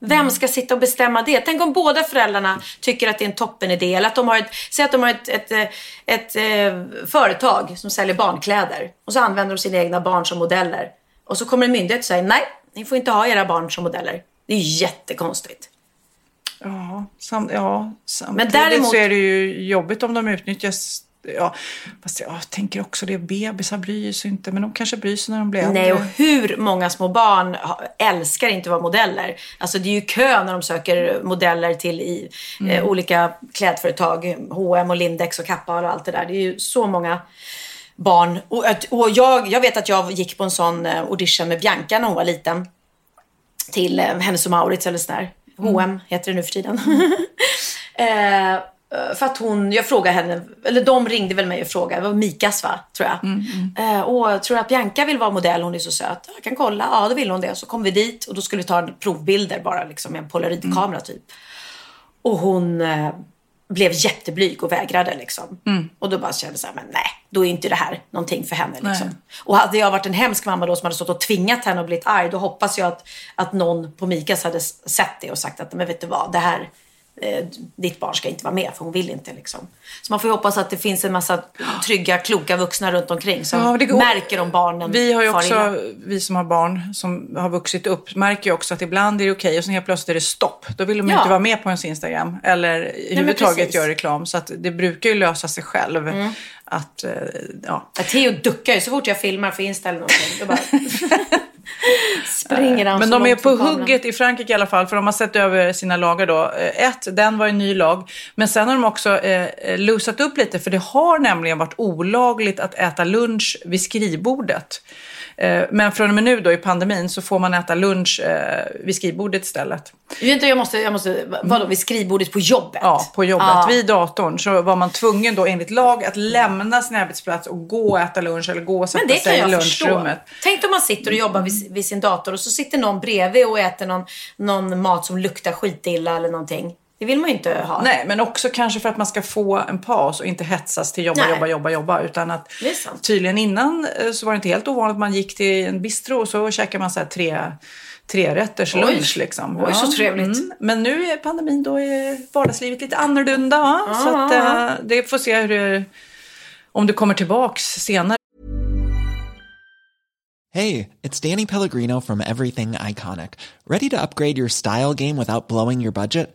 Vem ska sitta och bestämma det? Tänk om båda föräldrarna tycker att det är en toppenidé. Eller att de har ett, säg att de har ett, ett, ett, ett eh, företag som säljer barnkläder. Och så använder de sina egna barn som modeller. Och så kommer en myndighet och säger nej, ni får inte ha era barn som modeller. Det är jättekonstigt. Ja, sam, ja samtidigt Men däremot- så är det ju jobbigt om de utnyttjas. Ja, fast jag tänker också det, bebisar bryr sig inte, men de kanske bryr sig när de blir äldre. Nej, och hur många små barn älskar inte att vara modeller? Alltså det är ju kö när de söker modeller till i eh, olika klädföretag. H&M och Lindex och Kappa och allt det där. Det är ju så många barn. Och, och jag, jag vet att jag gick på en sån eh, audition med Bianca när hon var liten. Till eh, Hennes och Mauritz eller sådär. H&M heter det nu för tiden. eh, för att hon, jag frågade henne, eller de ringde väl mig och frågade, det var Mikas va, tror jag. Eh, och tror att Bianca vill vara modell, hon är så söt. Jag kan kolla, ja då vill hon det. Så kom vi dit och då skulle vi ta provbilder bara liksom med en polaroidkamera typ. Och hon eh, blev jätteblyg och vägrade liksom. Och då bara kände jag men nej, då är inte det här någonting för henne liksom. Nej. Och hade jag varit en hemsk mamma då som hade stått och tvingat henne och blivit arg, då hoppas jag att, att någon på Mikas hade sett det och sagt att, men vet du vad, det här, eh, ditt barn ska inte vara med för hon vill inte liksom. Så man får ju hoppas att det finns en massa trygga, kloka vuxna runt omkring som Ja, går- märker om barnen Vi har ju far illa. också, vi som har barn som har vuxit upp, märker ju också att ibland är det okej och sen helt plötsligt är det stopp. Då vill de Ja. inte vara med på ens Instagram eller i men huvudtaget precis. göra reklam. Så att det brukar ju lösa sig själv. Mm. Att, eh, ja. Ja, Theo duckar ju så fort jag filmar för Insta eller någonting. Då bara springer han Men så de är på hugget i Frankrike i alla fall, för de har sett över sina lagar då. Eh, Ett, den var en ny lag. Men sen har de också eh, lusat upp lite, för det har nämligen varit olagligt att äta lunch vid skrivbordet. Eh, men från och med nu då i pandemin så får man äta lunch eh, vid skrivbordet istället. Vänta, jag måste, jag måste, vadå, vid skrivbordet på jobbet? Ja, på jobbet. Ja. Vid datorn så var man tvungen då enligt lag att lämna sin arbetsplats och gå och äta lunch eller gå och sätta sig i jag förstå. lunchrummet. Tänk om man sitter och jobbar vid, vid sin dator och så sitter någon bredvid och äter någon, någon mat som luktar skitilla eller någonting. Det vill man ju inte ha. Nej, men också kanske för att man ska få en paus och inte hetsas till jobba, Nej. jobba, jobba, jobba. Utan att Det är tydligen innan eh, så var det inte helt ovanligt att man gick till en bistro och så käkade man så här tre, tre rätters Oj. lunch liksom. Oj, så trevligt. Men nu är pandemin, då är vardagslivet lite annorlunda. Va? Så att, eh, det får se hur det, om det kommer tillbaks senare. Hey, it's Danny Pellegrino from Everything Iconic. Ready to upgrade your style game without blowing your budget?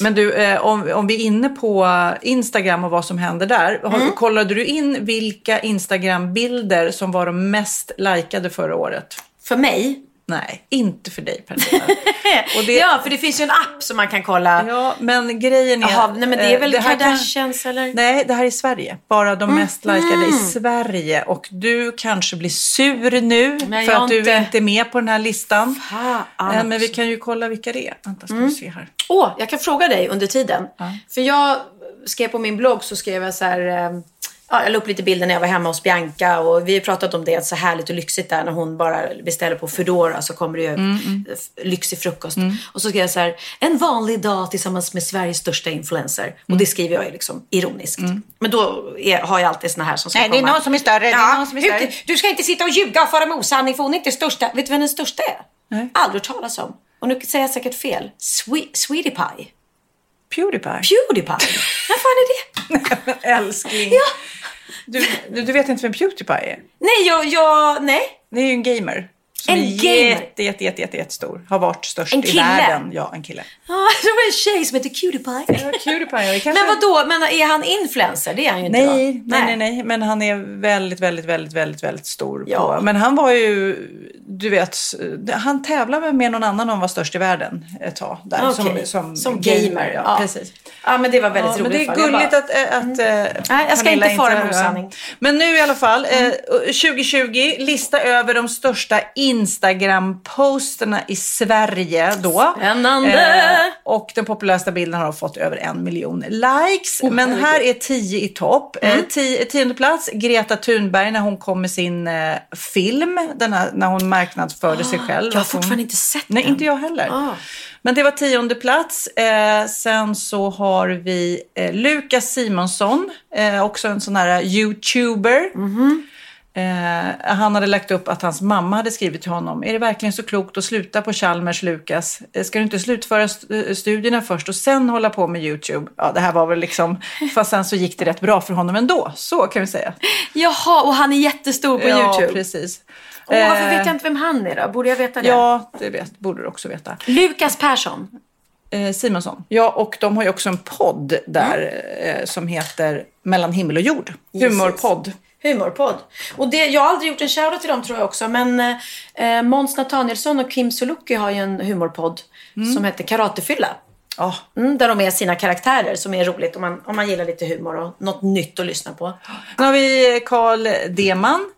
Men du, eh, om, om vi är inne på Instagram och vad som händer där. Mm. Kollade du in vilka Instagram-bilder som var de mest likade förra året? För mig? Nej, inte för dig Pernilla. det... Ja, för det finns ju en app som man kan kolla. Ja, men grejen är... Jaha, nej men det är eh, väl det Kardashians kan... eller? Nej, det här är Sverige. Bara de mm. mest likade mm. i Sverige. Och du kanske blir sur nu men för att inte... du inte är med på den här listan. Fan, eh, men vi kan ju kolla vilka det är. Vänta, ska mm. se här. Åh, oh, jag kan fråga dig under tiden. Ja. För jag skrev på min blogg så skrev jag så här... Eh, ja, jag la upp lite bilder när jag var hemma hos Bianca och vi har pratat om det, så härligt och lyxigt där när hon bara beställer på Foodora så kommer det ju mm, mm. lyxig frukost. Mm. Och så skrev jag så här, en vanlig dag tillsammans med Sveriges största influencer. Och det mm. skriver jag ju liksom ironiskt. Mm. Men då är, har jag alltid såna här som ska Nej, komma. det är någon som är större. Ja, som är större. Du ska inte sitta och ljuga och fara med osanning för hon är inte största. Vet du vem den största är? Nej. Aldrig hört talas om. Och nu säger jag säkert fel. Sweet, sweetie Pie. Pewdiepie. Pewdiepie. Vem fan är det? Älskling. Ja. Du, du vet inte vem Pewdiepie är? Nej, jag, jag, nej. Det är ju en gamer. Som en är jätte, jätte, jätte, jätte, jätte stor. Har varit störst i världen. Ja, en kille. Ja, ah, det var en tjej som heter Cutie Ja, Cutie kanske... Men vad då? Men är han influencer? Det är han ju inte nej, nej, nej, nej, Men han är väldigt, väldigt, väldigt, väldigt, väldigt stor. Ja. På. Men han var ju, du vet, han tävlade med någon annan om var störst i världen ett tag. Där, okay. som, som, som gamer. gamer. Ja, ja, precis. Ja, men det var väldigt ja, roligt. Men det är gulligt bara... att, äh, att mm. Äh, Nej, jag ska inte fara med osanning. Men nu i alla fall, mm. eh, 2020, lista över de största Instagram-posterna i Sverige då. Spännande! Eh, och den populäraste bilden har fått över en miljon likes. Oh, men här är tio i topp. Eh, mm. Eh, tionde plats, Greta Thunberg när hon kom med sin eh, film. Här, när hon marknadsförde ah, sig själv. Jag har fortfarande inte sett Nej, den. inte jag heller. Ah. Men det var tionde plats. Eh, sen så har vi eh, Lukas Simonsson, eh, också en sån här YouTuber. Mm -hmm. Eh, han hade lagt upp att hans mamma hade skrivit till honom. Är det verkligen så klokt att sluta på Chalmers, Lukas? Eh, Ska du inte slutföra st- eh, studierna först och sen hålla på med YouTube? Ja, det här var väl liksom... Fast sen så gick det rätt bra för honom ändå. Så kan vi säga. Jaha, och han är jättestor på ja, YouTube. precis. Åh, varför Eh, vet jag inte vem han är då? Borde jag veta det? Ja, det vet, borde du också veta. Lukas Persson. Eh, Simonsson. Ja, och de har ju också en podd där eh, som heter Mellan himmel och jord. Humorpodd. Humorpodd. Och det, jag har aldrig gjort en shoutout till dem tror jag också. Men eh, Måns Nathanielsson och Kim Sulocki har ju en humorpodd som heter Karatefylla. Ja, Mm, där de är sina karaktärer som är roligt om man, om man gillar lite humor och något nytt att lyssna på. Sen har vi Carl Deman.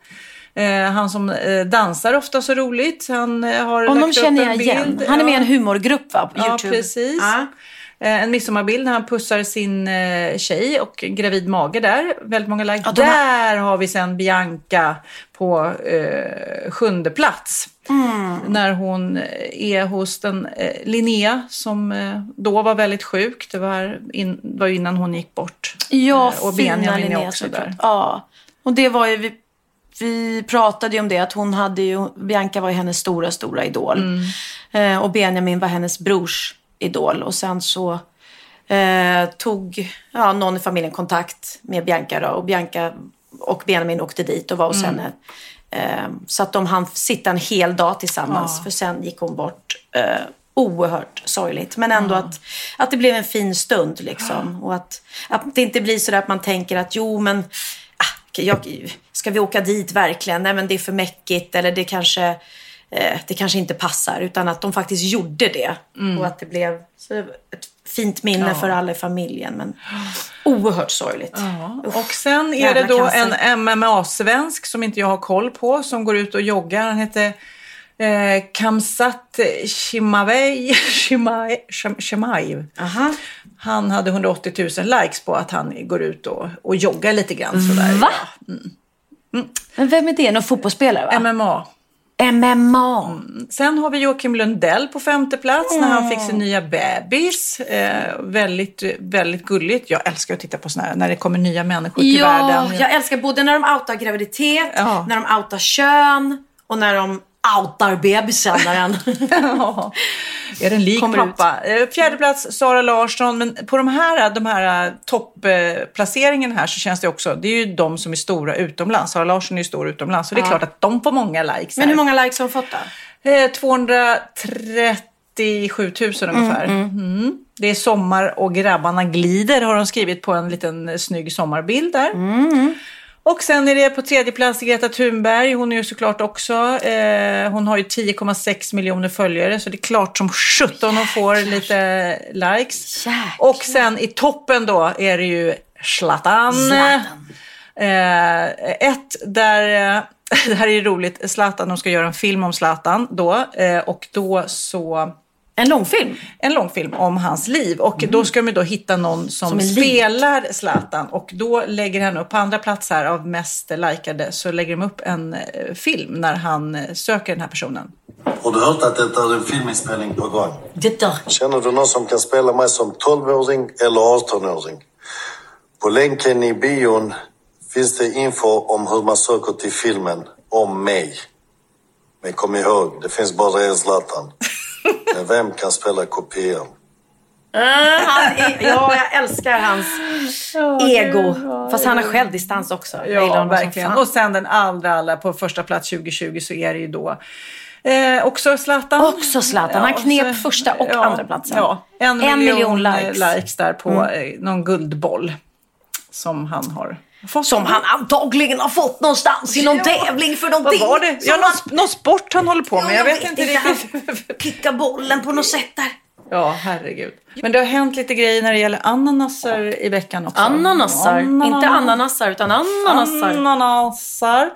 Eh, han som eh, dansar ofta så roligt. Han eh, har Honom lagt upp känner jag igen. Han är med i en humorgrupp va, på Ja, YouTube. precis. Ja. Eh, En midsommarbild när han pussar sin eh, tjej och gravid mage där. Väldigt många likes. Ja, Där har vi sen Bianca på eh, sjunde plats. Mm. När hon eh, är hos den eh, Linnea som eh, då var väldigt sjuk. Det var, in, var innan hon gick bort. Ja, Eh, och Benjamin är Linnea också där. Ja, och det var ju, vi, vi pratade ju om det att hon hade ju, Bianca var ju hennes stora, stora idol. Mm. Eh, och Benjamin var hennes brors idol. Och sen så eh, tog ja, någon i familjen kontakt med Bianca då. Och Bianca och Benjamin åkte dit och var hos Mm. henne. Eh, så att de hann sitta en hel dag tillsammans. För sen gick hon bort. Eh, oerhört sorgligt. Men ändå att, att det blev en fin stund liksom. Och att, att det inte blir så att man tänker att jo men ah, jag, ska vi åka dit verkligen? Nej men det är för mäckigt eller det kanske, eh, det kanske inte passar. Utan att de faktiskt gjorde det. Och att det blev ett fint minne för alla i familjen. Men oerhört sorgligt. Usch. Och sen är Jävla det då cancer. en MMA-svensk som inte jag har koll på som går ut och joggar. Han heter eh, Kamsat Shimavej, Shimai. Han hade 180 000 likes på att han går ut och, och joggar lite grann sådär. Va? Ja. Men vem är det? Någon fotbollsspelare va? MMA. MMA. Sen har vi Joakim Lundell på femte plats när han fick sin nya bebis. Eh, väldigt, väldigt gulligt. Jag älskar att titta på sådana här, när det kommer nya människor till Ja, världen. jag älskar både när de outar graviditet, Ja. när de outar kön och när de outar bebisen. När den... Ja. Är den lik Kommer ut. pappa? Eh, Fjärde plats Sara Larsson. Men på de här, de här eh, toppplaceringen här så känns det också, det är ju de som är stora utomlands. Sara Larsson är ju stor utomlands. Så det är klart att de får många likes Men här. hur många likes har hon fått då? Eh, 237 000 ungefär. Mm. Det är sommar och grabbarna glider har de skrivit på en liten eh, snygg sommarbild där. Och sen är det på tredje plats Greta Thunberg. Hon är ju såklart också, eh, hon har ju 10,6 miljoner följare så det är klart som sjutton hon får lite likes. Jäklar. Och sen i toppen då är det ju Zlatan. Zlatan. Eh, ett där, eh, det här är ju roligt, Zlatan, de ska göra en film om Zlatan då. Eh, och då så, En långfilm? en långfilm om hans liv. Och då ska de då hitta någon som, Som spelar Zlatan. Och då lägger han upp, på andra plats här av mest likade, så lägger de upp en eh, film när han eh, söker den här personen. Har du hört att det är en filminspelning på gång? Titta. Känner du någon som kan spela mig som 12-åring eller 18-åring? På länken i bion finns det info om hur man söker till filmen om mig. Men kom ihåg, det finns bara en Zlatan. Men vem kan spela kopian? Ah, han är, ja, jag älskar hans ego. Fast han har självdistans också. Ja, verkligen. Och sen den allra, allra på första plats 2020 så är det ju då eh, också Zlatan. Också Zlatan. Han knep så- första och andra platsen. Ja, en, En miljon, miljon likes. likes. likes där på eh, någon guldboll som han har. Som han antagligen har fått någonstans i någon Ja. tävling för Vad någonting. var det? Ja, någon, han- någon sport han håller på med. Ja, jag vet inte riktigt. Han kickar bollen på något sätt där. Ja, herregud. Men det har hänt lite grejer när det gäller ananaser i veckan också. Ananasar. Ananas. Inte ananasar utan ananasar. Ananasar.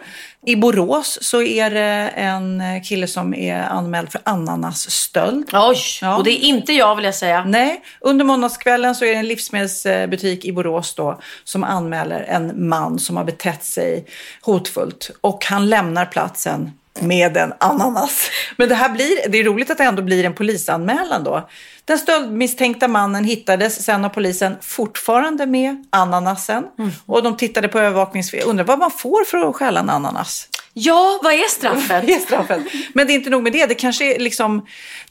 I Borås så är det en kille som är anmäld för ananasstöld. Oj, Ja. och det är inte jag vill jag säga. Nej, under måndagskvällen så är det en livsmedelsbutik i Borås då som anmäler en man som har betett sig hotfullt och han lämnar platsen med en ananas. Men det här blir, det är roligt att det ändå blir en polisanmälan då. Den stöldmisstänkta mannen hittades sen av polisen fortfarande med ananasen. Och de tittade på övervakningsfilm. Undrar vad man får för att stjäla en ananas? Ja, vad är straffet? Det är straffet. Men det är inte nog med det. Det kanske är liksom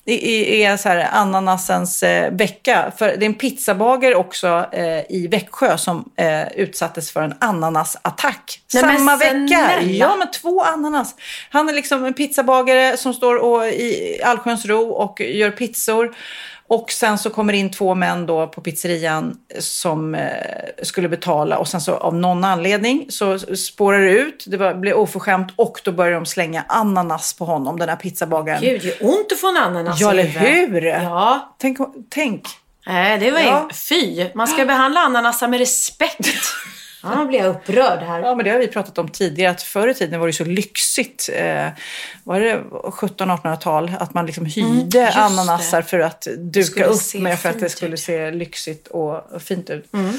är, är så här ananasens eh, vecka. För det är en pizzabagare också eh, i Växjö som eh, utsattes för en ananasattack. Nej, Samma vecka. Ja, men två ananas. Han är liksom en pizzabagare som står och, i Allsköns ro och gör pizzor. Och sen så kommer in två män då på pizzerian som eh, skulle betala och sen så av någon anledning så spårar det ut, det var, blir oförskämt och då börjar de slänga ananas på honom, den här pizzabagaren. Gud, det gör ont att få en ananas Ja, eller hur? Ja. Tänk, tänk. Nej, det var Ja. ju fy. Man ska behandla ananasar med respekt. Ja, nu blir jag upprörd här. Ja, men det har vi pratat om tidigare, att förr i tiden var det så lyxigt. Eh, var det 1700-1800-tal? Att man liksom hyrde Mm, just ananaser för att duka upp med för att det skulle ut. se lyxigt och, fint ut. Mm.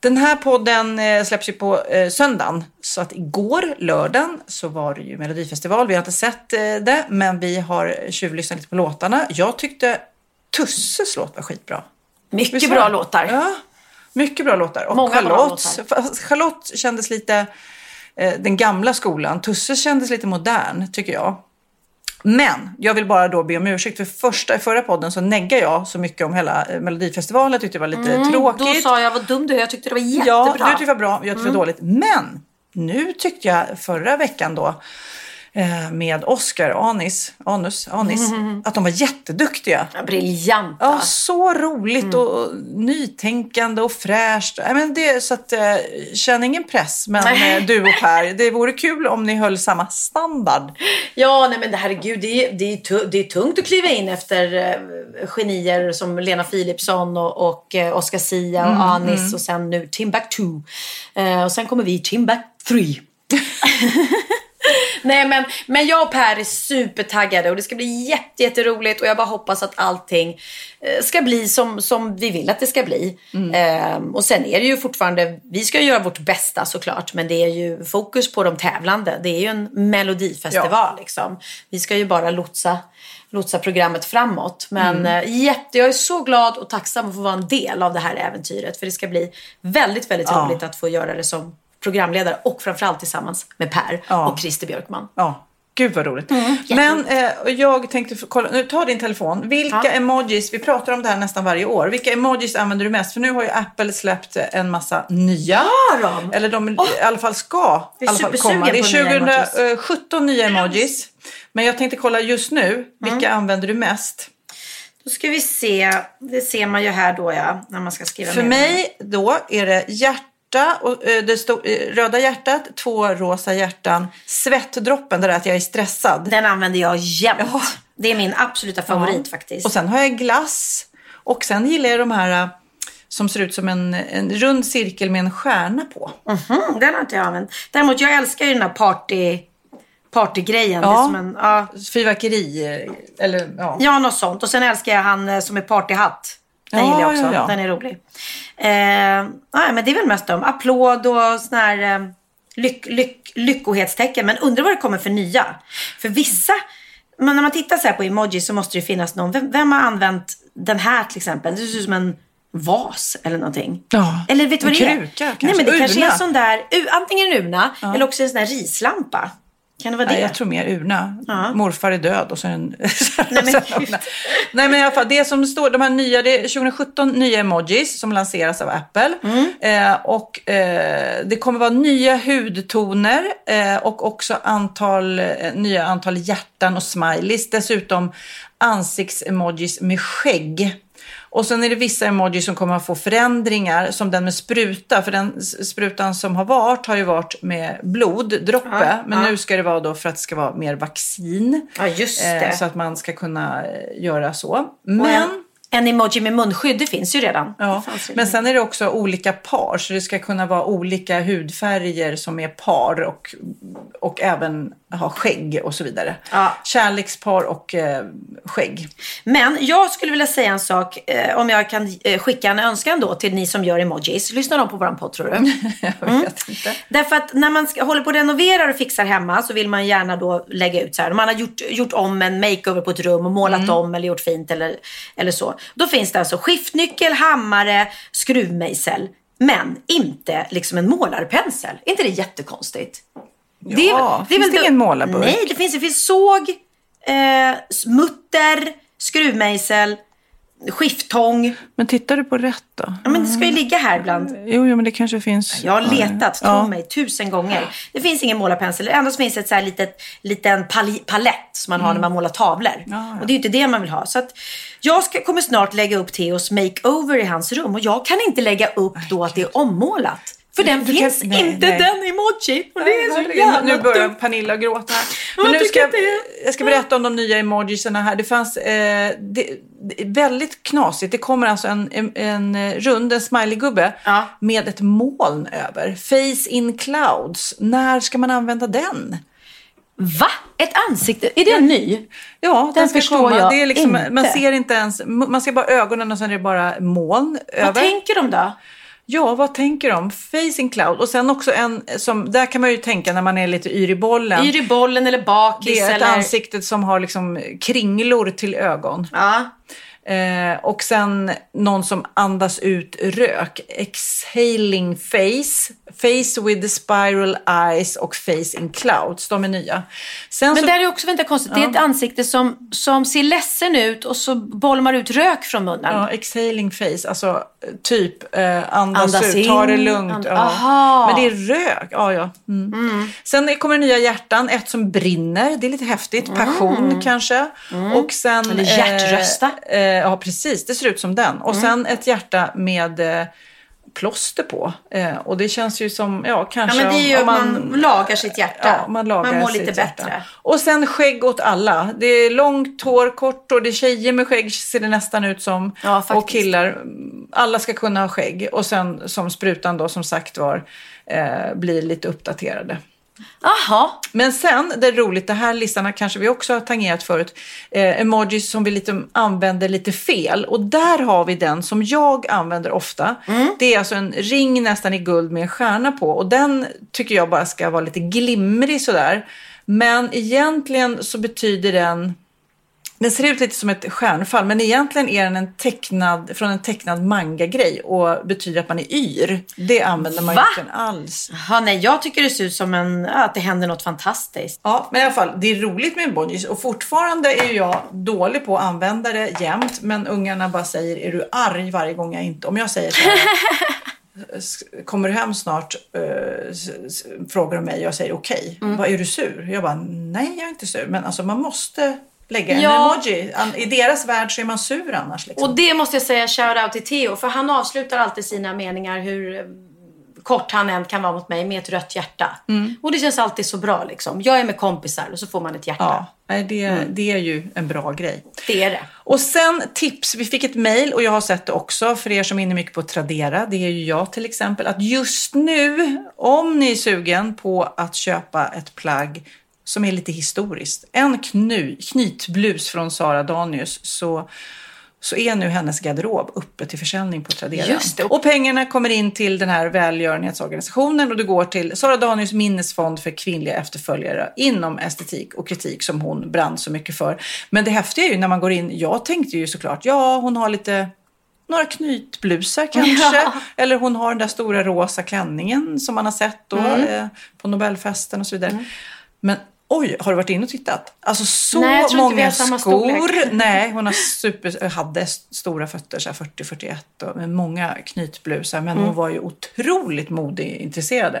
Den här podden eh, släpps ju på eh, söndagen. Så att igår, lördagen, så var det ju Melodifestival. Vi har inte sett eh, det, men vi har tjuvlyssnat lite på låtarna. Jag tyckte Tusses låt var skitbra. Mycket bra låtar. Ja, mycket bra låtar. Och Många bra Charlotte, låtar. Charlotte kändes lite eh, den gamla skolan. Tusse kändes lite modern, tycker jag. Men jag vill bara då be om ursäkt. För första, i förra podden så neggade jag så mycket om hela eh, Melodifestivalen. Jag tyckte det var lite tråkigt. Mm, Då sa jag vad dum du är. Jag tyckte det var jättebra. Ja, du tyckte det var bra. Jag tyckte det var dåligt. Men nu tyckte jag förra veckan då med Oscar Anis, Anus, Anis, att de var jätteduktiga. Ja, Briljanta. Ja, så roligt och nytänkande och fräscht. Nej, men det, så att, eh, känn ingen press, men Nej. eh, du och Per, det vore kul om ni höll samma standard. Ja, nej men herregud, det är, det, är det är tungt att kliva in efter eh, genier som Lena Philipsson och, och eh, Oscar Sia och Anis och sen nu Timbuktu. Eh, och sen kommer vi Timbuktu 3. Nej men, men jag och Per är supertaggade och det ska bli jätte, jätteroligt och jag bara hoppas att allting eh, ska bli som, som vi vill att det ska bli. Ehm, och sen är det ju fortfarande, vi ska göra vårt bästa såklart men det är ju fokus på de tävlande. Det är ju en melodifestival liksom. Vi ska ju bara lotsa, lotsa programmet framåt. Men eh, jätte, jag är så glad och tacksam att få vara en del av det här äventyret för det ska bli väldigt, väldigt Ja. roligt att få göra det som programledare och framförallt tillsammans med Per Ja. och Christer Björkman. Ja, gud vad roligt. Mm, men eh, jag tänkte, kolla, nu ta din telefon. Vilka Ja. emojis, vi pratar om det här nästan varje år. Vilka emojis använder du mest? För nu har ju Apple släppt en massa nya. Har de? Eller de Åh! i alla fall ska i alla fall komma. Det på nya emojis. är 2017 nya emojis. Men jag tänkte kolla just nu, vilka Mm. använder du mest? Då ska vi se. Det ser man ju här då ja. När man ska skriva För mig då är det hjärta, och, eh, det stod, eh, röda hjärtat, två rosa hjärtan, svettdroppen, där är att jag är stressad. Den använder jag jämt. Ja. Det är min absoluta favorit Ja. faktiskt. Och sen har jag glass. Och sen gillar jag de här eh, som ser ut som en, en rund cirkel med en stjärna på. Mhm, den har inte jag använt. Däremot jag älskar ju den här party, partygrejen. Det Ja. som en, ja, Fyrverkeri, eller ja. ja, något sånt. Och sen älskar jag han som är partyhatt. Den Ja, gillar jag också. ja, ja. Den är rolig. Eh, nej, men det är väl mest de. Applåd och sån här eh, lyck, lyck, lyckohetstecken. Men undrar vad det kommer för nya. För vissa, men när man tittar så här på emoji så måste det finnas någon. Vem, vem har använt den här till exempel? Det ser ut som en vas eller någonting. Ja, Eller vet du vad en det är? kruka kanske. Nej men det kanske är Urna. en sån där, antingen en urna eller också en sån där rislampa. Kan det vara det? Nej, jag tror mer urna. Ja. Morfar är död och så är en... Nej, men. Nej men i alla fall, det som står, de här nya, det är 2017 nya emojis som lanseras av Apple. Mm. Eh, och eh, det kommer vara nya hudtoner eh, och också antal, eh, nya antal hjärtan och smileys. Dessutom ansiktsemojis med skägg. Och sen är det vissa emojis som kommer att få förändringar, som den med spruta. För den sprutan som har varit har ju varit med bloddroppe. Ja, men ja. nu ska det vara då för att det ska vara mer vaccin. Ja just Eh, det. så att man ska kunna eh, göra så. Men En emoji med munskydd, det finns ju redan. Ja, men sen är det också olika par, så det ska kunna vara olika hudfärger som är par och, och även ha skägg och så vidare. Ja. Kärlekspar och eh, skägg. Men jag skulle vilja säga en sak, eh, om jag kan eh, skicka en önskan då till ni som gör emojis. Lyssnar de på våran podd tror du? Jag Mm. vet inte. Därför att när man ska, håller på och renoverar och fixar hemma så vill man gärna då lägga ut så här. Om man har gjort, gjort om en makeover på ett rum och målat om eller gjort fint eller, eller så. Då finns det alltså skiftnyckel, hammare, skruvmejsel. Men inte liksom en målarpensel. Är inte det jättekonstigt? Ja, finns det då- ingen målarburk? Nej, det finns, det finns såg, eh, mutter, skruvmejsel, skifttång. Men tittar du på rätt då? Ja, men det ska ju ligga här ibland. Jo, jo men det kanske finns. Jag har letat, tro Ja. mig, tusen gånger. Det finns ingen målarpensel. Ändå finns det ett så här litet, liten pal- palett som man har när man målar tavlor. Mm. Ja, ja. Och det är ju inte det man vill ha. Så att jag ska, kommer snart lägga upp Theos makeover i hans rum. Och jag kan inte lägga upp då att det är ommålat. För den Du kan- finns nej, inte nej. den emoji. Och det är så Herregud, jävla nu börjar. Pernilla gråta här. Jag Men nu ska jag, ska berätta om de nya emojisarna här. Det fanns eh, det, väldigt knasigt. Det kommer alltså en, en, en eh, rund, en smileygubbe Ja. med ett moln över. Face in clouds. När ska man använda den? Va? Ett ansikte? Är det en ny? Ja, den, Den ska förstår komma. jag liksom, inte. Man ser inte ens, man ser bara ögonen och sen är det bara moln över. Vad tänker de då? Ja, vad tänker de? Facing cloud. Och sen också en som, där kan man ju tänka när man är lite yr i bollen. Yr i bollen eller bakis? Det är ett eller... ansikte som har liksom kringlor till ögon. Ja. Eh, och sen någon som andas ut rök. Exhaling face. Face with the spiral eyes och face in clouds. De är nya. Sen Men så, där är också, vänta konstigt, det är ett ansikte som, som ser ledsen ut och så bolmar ut rök från munnen. Ja, exhaling face. Alltså typ eh, andas, Andas ut, ta det in, lugnt. and- ja. Men det är rök. Ja, ja. Mm. Sen kommer nya hjärtan. Ett som brinner. Det är lite häftigt. Passion kanske. Och sen, Mm. Eller hjärtrösta. Eh, eh, ja, precis. Det ser ut som den. Och sen ett hjärta med eh, plåster på. Eh, och det känns ju som, ja Ja, kanske men det är ju om man, lagar sitt hjärta. Ja, man, lagar man mår lite hjärta. bättre. Och sen skägg åt alla. Det är långt hår, kort hår. Det är tjejer med skägg ser det nästan ut som. Ja, faktiskt. och killar. Alla ska kunna ha skägg. Och sen som sprutan då som sagt var eh, blir lite uppdaterade. Jaha. Men sen, det är roligt, det här listan kanske vi också har tangerat förut. Eh, emojis som vi lite använder lite fel. Och där har vi den som jag använder ofta. Det är alltså en ring nästan i guld med en stjärna på. Och den tycker jag bara ska vara lite glimrig sådär. Men egentligen så betyder den den ser ut lite som ett stjärnfall, men egentligen är den en tecknad, från en tecknad manga-grej och betyder att man är yr. Det använder man Va? inte alls. Jaha, nej, jag tycker det ser ut som en, att det händer något fantastiskt. Ja, men i alla fall, det är roligt med emojis och fortfarande är jag dålig på att använda det jämt. Men ungarna bara säger, är du arg varje gång jag inte... Om jag säger så här, "S- kommer du hem snart? S- frågar de mig och jag säger okej. Vad Är du sur? Jag bara, nej jag är inte sur. Men alltså man måste lägga en Ja. emoji. I deras värld så är man sur annars. Liksom. Och det måste jag säga shout out till Theo, för han avslutar alltid sina meningar hur kort han än kan vara mot mig med ett rött hjärta. Och det känns alltid så bra liksom. Jag är med kompisar och så får man ett hjärta. ja, det, det är ju en bra grej. Det är det. Och sen tips, vi fick ett mejl och jag har sett det också för er som är inne mycket på Tradera, det är ju jag till exempel, att just nu, om ni är sugen på att köpa ett plagg som är lite historiskt, en knu, knytblus från Sara Danius, så så är nu hennes garderob uppe till försäljning på Tradera. Och pengarna kommer in till den här välgörenhetsorganisationen och det går till Sara Danius minnesfond för kvinnliga efterföljare inom estetik och kritik som hon brann så mycket för. Men det häftiga är ju när man går in, jag tänkte ju såklart, ja hon har lite några knytblusar kanske. Ja. Eller hon har den där stora rosa klänningen som man har sett då Mm. eh, på Nobelfesten och så vidare. Men oj, har du varit inne och tittat? Alltså så Nej, många skor. Nej, hon har super, hade st- stora fötter, så här 40-41 och med många knytblusar. Men Mm. hon var ju otroligt modeintresserad.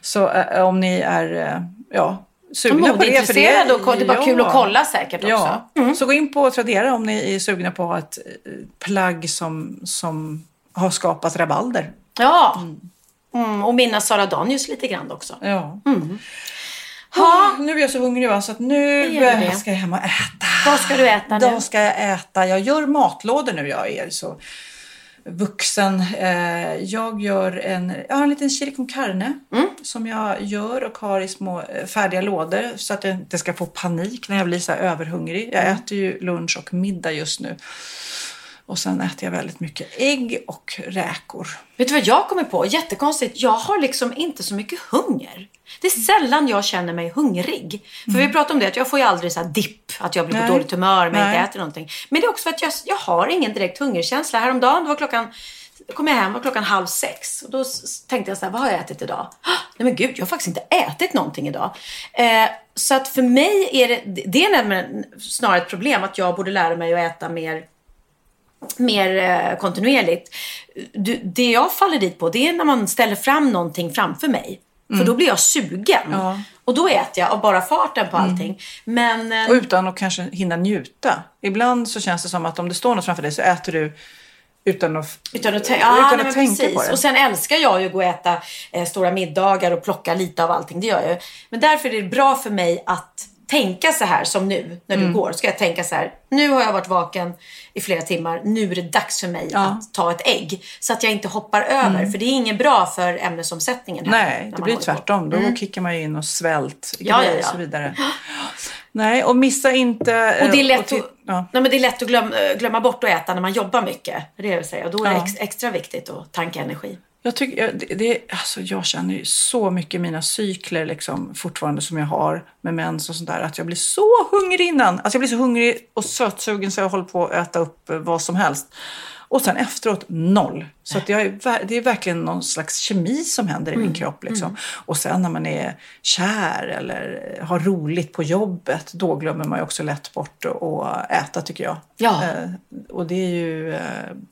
Så eh, om ni är, eh, ja, sugna på det. för Modeintresserad och det är bara kul att kolla säkert också. Ja, så gå in på Tradera om ni är sugna på ett eh, plagg som, som har skapat rabalder. Ja. Mm, och minnas Sara Danius lite grann också. Ja. Ha, nu är jag så hungrig va, så att nu ska jag hem och äta. Vad ska du äta nu? Då ska jag äta. Jag gör matlådor nu. Jag är så vuxen. Eh, Jag gör en, jag har en liten chili con carne Mm. som jag gör och har i små eh, färdiga lådor så att jag inte ska få panik när jag blir så överhungrig. Jag Mm. äter ju lunch och middag just nu. Och sen äter jag väldigt mycket ägg och räkor. Vet du vad jag kommer på? Jättekonstigt. Jag har liksom inte så mycket hunger. Det är sällan jag känner mig hungrig. För vi pratade om det, att jag får ju aldrig så här dipp, att jag blir på Nej. dåligt humör men Nej. inte äter någonting. Men det är också för att jag, jag har ingen direkt hungerkänsla. Häromdagen, då var klockan, kom jag hem, var klockan halv sex. Och då tänkte jag så här, vad har jag ätit idag? Ah, Nej men gud, jag har faktiskt inte ätit någonting idag. Eh, så att för mig är det, det är snarare ett problem att jag borde lära mig att äta mer mer eh, kontinuerligt. Du, det jag faller dit på det är när man ställer fram någonting framför mig. För då blir jag sugen. Mm. Ja. Mm. Och då äter jag av bara farten på allting. Men eh, Och utan att kanske hinna njuta. Ibland så känns det som att om det står något framför dig så äter du utan att, utan att, utan ja, att nej, tänka precis. på det. Och sen älskar jag ju att gå och äta eh, stora middagar och plocka lite av allting. Det gör jag ju. Men därför är det bra för mig att tänka så här som nu när du Mm. går. Ska jag tänka så här. Nu har jag varit vaken i flera timmar. Nu är det dags för mig Ja. Mm. att ta ett ägg. Så att jag inte hoppar över. För det är inget bra för ämnesomsättningen. heller, Nej, det blir håller på. tvärtom. Då kickar man ju in och svält Ja, ja, och ja. så vidare. Nej, och missa inte... Och det är eh, lätt, att, ja. nej, men det är lätt att glömma, glömma bort att äta när man jobbar mycket. Det är det jag vill säga. Och då är det extra viktigt att tanka energi. Jag, tycker, det, det, alltså jag känner ju så mycket i mina cykler liksom, fortfarande som jag har med mens och sånt där. Att jag blir så hungrig innan. Alltså jag blir så hungrig och sötsugen så jag håller på att äta upp eh, vad som helst. Och sen efteråt noll. Så att jag det är verkligen någon slags kemi som händer i Mm. min kropp. Liksom. Och sen när man är kär eller har roligt på jobbet, då glömmer man ju också lätt bort att äta tycker jag. Ja. Eh, och det är ju eh,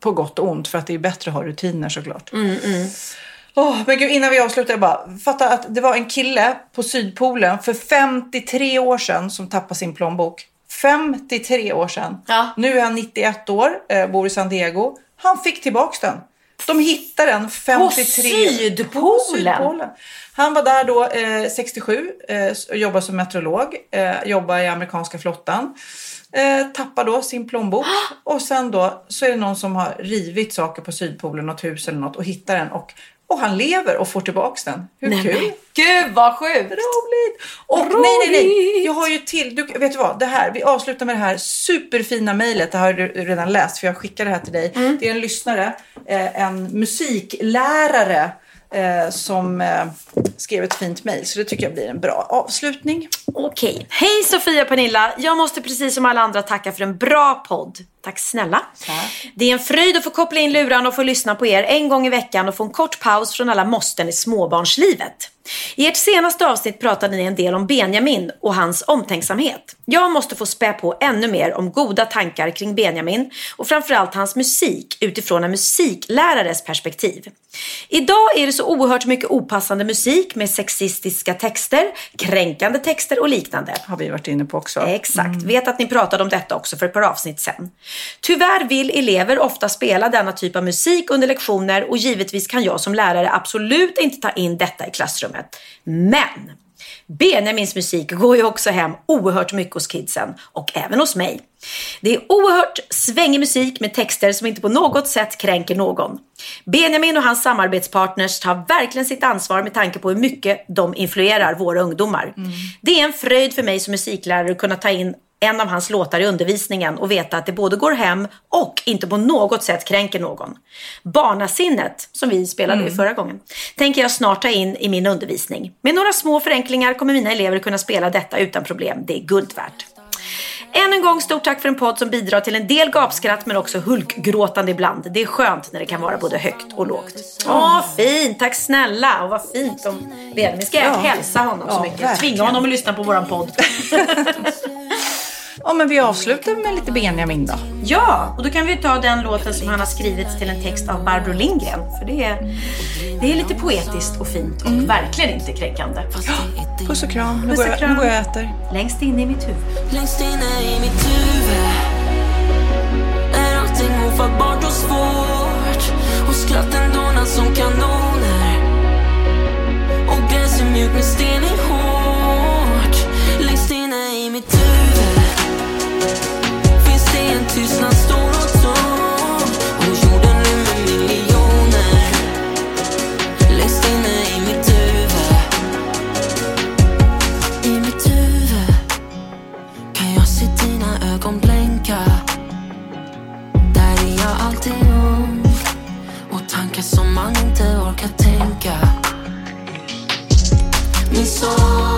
på gott och ont för att det är bättre att ha rutiner såklart. Åh, men gud, innan vi avslutar, jag bara fatta att det var en kille på Sydpolen för 53 år sedan som tappade sin plånbok. 53 år sedan. Ja. Nu är han 91 år, eh, bor i San Diego. Han fick tillbaks den. De hittade den 53 Sydpolen? På Sydpolen. Han var där då eh, 67 eh, och jobbade som meteorolog. Eh, jobbade i amerikanska flottan. Eh, tappar då sin plånbok och sen då så är det någon som har rivit saker på Sydpolen, något hus eller något och hittar den och, och han lever och får tillbaks den. Hur Nej, kul? Gud vad sjukt! Roligt! Och nej, nej, nej. Jag har ju till, du, vet du vad? Det här, vi avslutar med det här superfina mejlet. Det har du redan läst för jag skickade det här till dig. Mm. Det är en lyssnare, eh, en musiklärare eh, som eh, skrev ett fint mejl. Så det tycker jag blir en bra avslutning. Okej. Hej Sofia och Pernilla. Jag måste precis som alla andra tacka för en bra podd. Tack snälla. Det är en fröjd att få koppla in luran och få lyssna på er en gång i veckan och få en kort paus från alla måsten i småbarnslivet. I ert senaste avsnitt pratade ni en del om Benjamin och hans omtänksamhet. Jag måste få spä på ännu mer om goda tankar kring Benjamin och framförallt hans musik utifrån en musiklärares perspektiv. Idag är det så oerhört mycket opassande musik med sexistiska texter, kränkande texter och liknande. Har vi varit inne på också. Exakt. Vet att ni pratade om detta också för ett par avsnitt sen. Tyvärr vill elever ofta spela denna typ av musik under lektioner och givetvis kan jag som lärare absolut inte ta in detta i klassrummet. Men Benjamins musik går ju också hem oerhört mycket hos kidsen och även hos mig. Det är oerhört svängig musik med texter som inte på något sätt kränker någon. Benjamin och hans samarbetspartners tar verkligen sitt ansvar med tanke på hur mycket de influerar våra ungdomar. Det är en fröjd för mig som musiklärare att kunna ta in en av hans låtar i undervisningen och veta att det både går hem och inte på något sätt kränker någon. Barnasinnet, som vi spelade i förra gången, tänker jag snart ta in i min undervisning. Med några små förenklingar kommer mina elever kunna spela detta utan problem. Det är guld värt. Än en gång stort tack för en podd som bidrar till en del gapskratt men också hulkgråtande ibland. Det är skönt när det kan vara både högt och lågt. Åh, fint! Tack snälla! Och vad fint om Benjamin. Ska jag Ja. hälsa honom så Ja, mycket? verkligen. Tvinga honom att lyssna på våran podd. Ja, men vi avslutar med lite Benjamin då. Ja, och då kan vi ta den låten som han har skrivit till en text av Barbro Lindgren. För det är, det är lite poetiskt och fint och verkligen inte kränkande. Puss och kram. Nu, Puss går, och jag, kram. nu går jag och äter. Längst in i mitt huvud. Längst inne i mitt huvud Är allting ofattbart och svårt Och skratten dånar som kanoner Och gräset mjukt med sten i Tystnad stor och tom och jorden rymmer miljoner. Längst inne i mitt huvud. I mitt huvud kan jag se dina ögon blänka. Där är jag alltid ung. Och tankar som man inte orkar tänka. Min sorg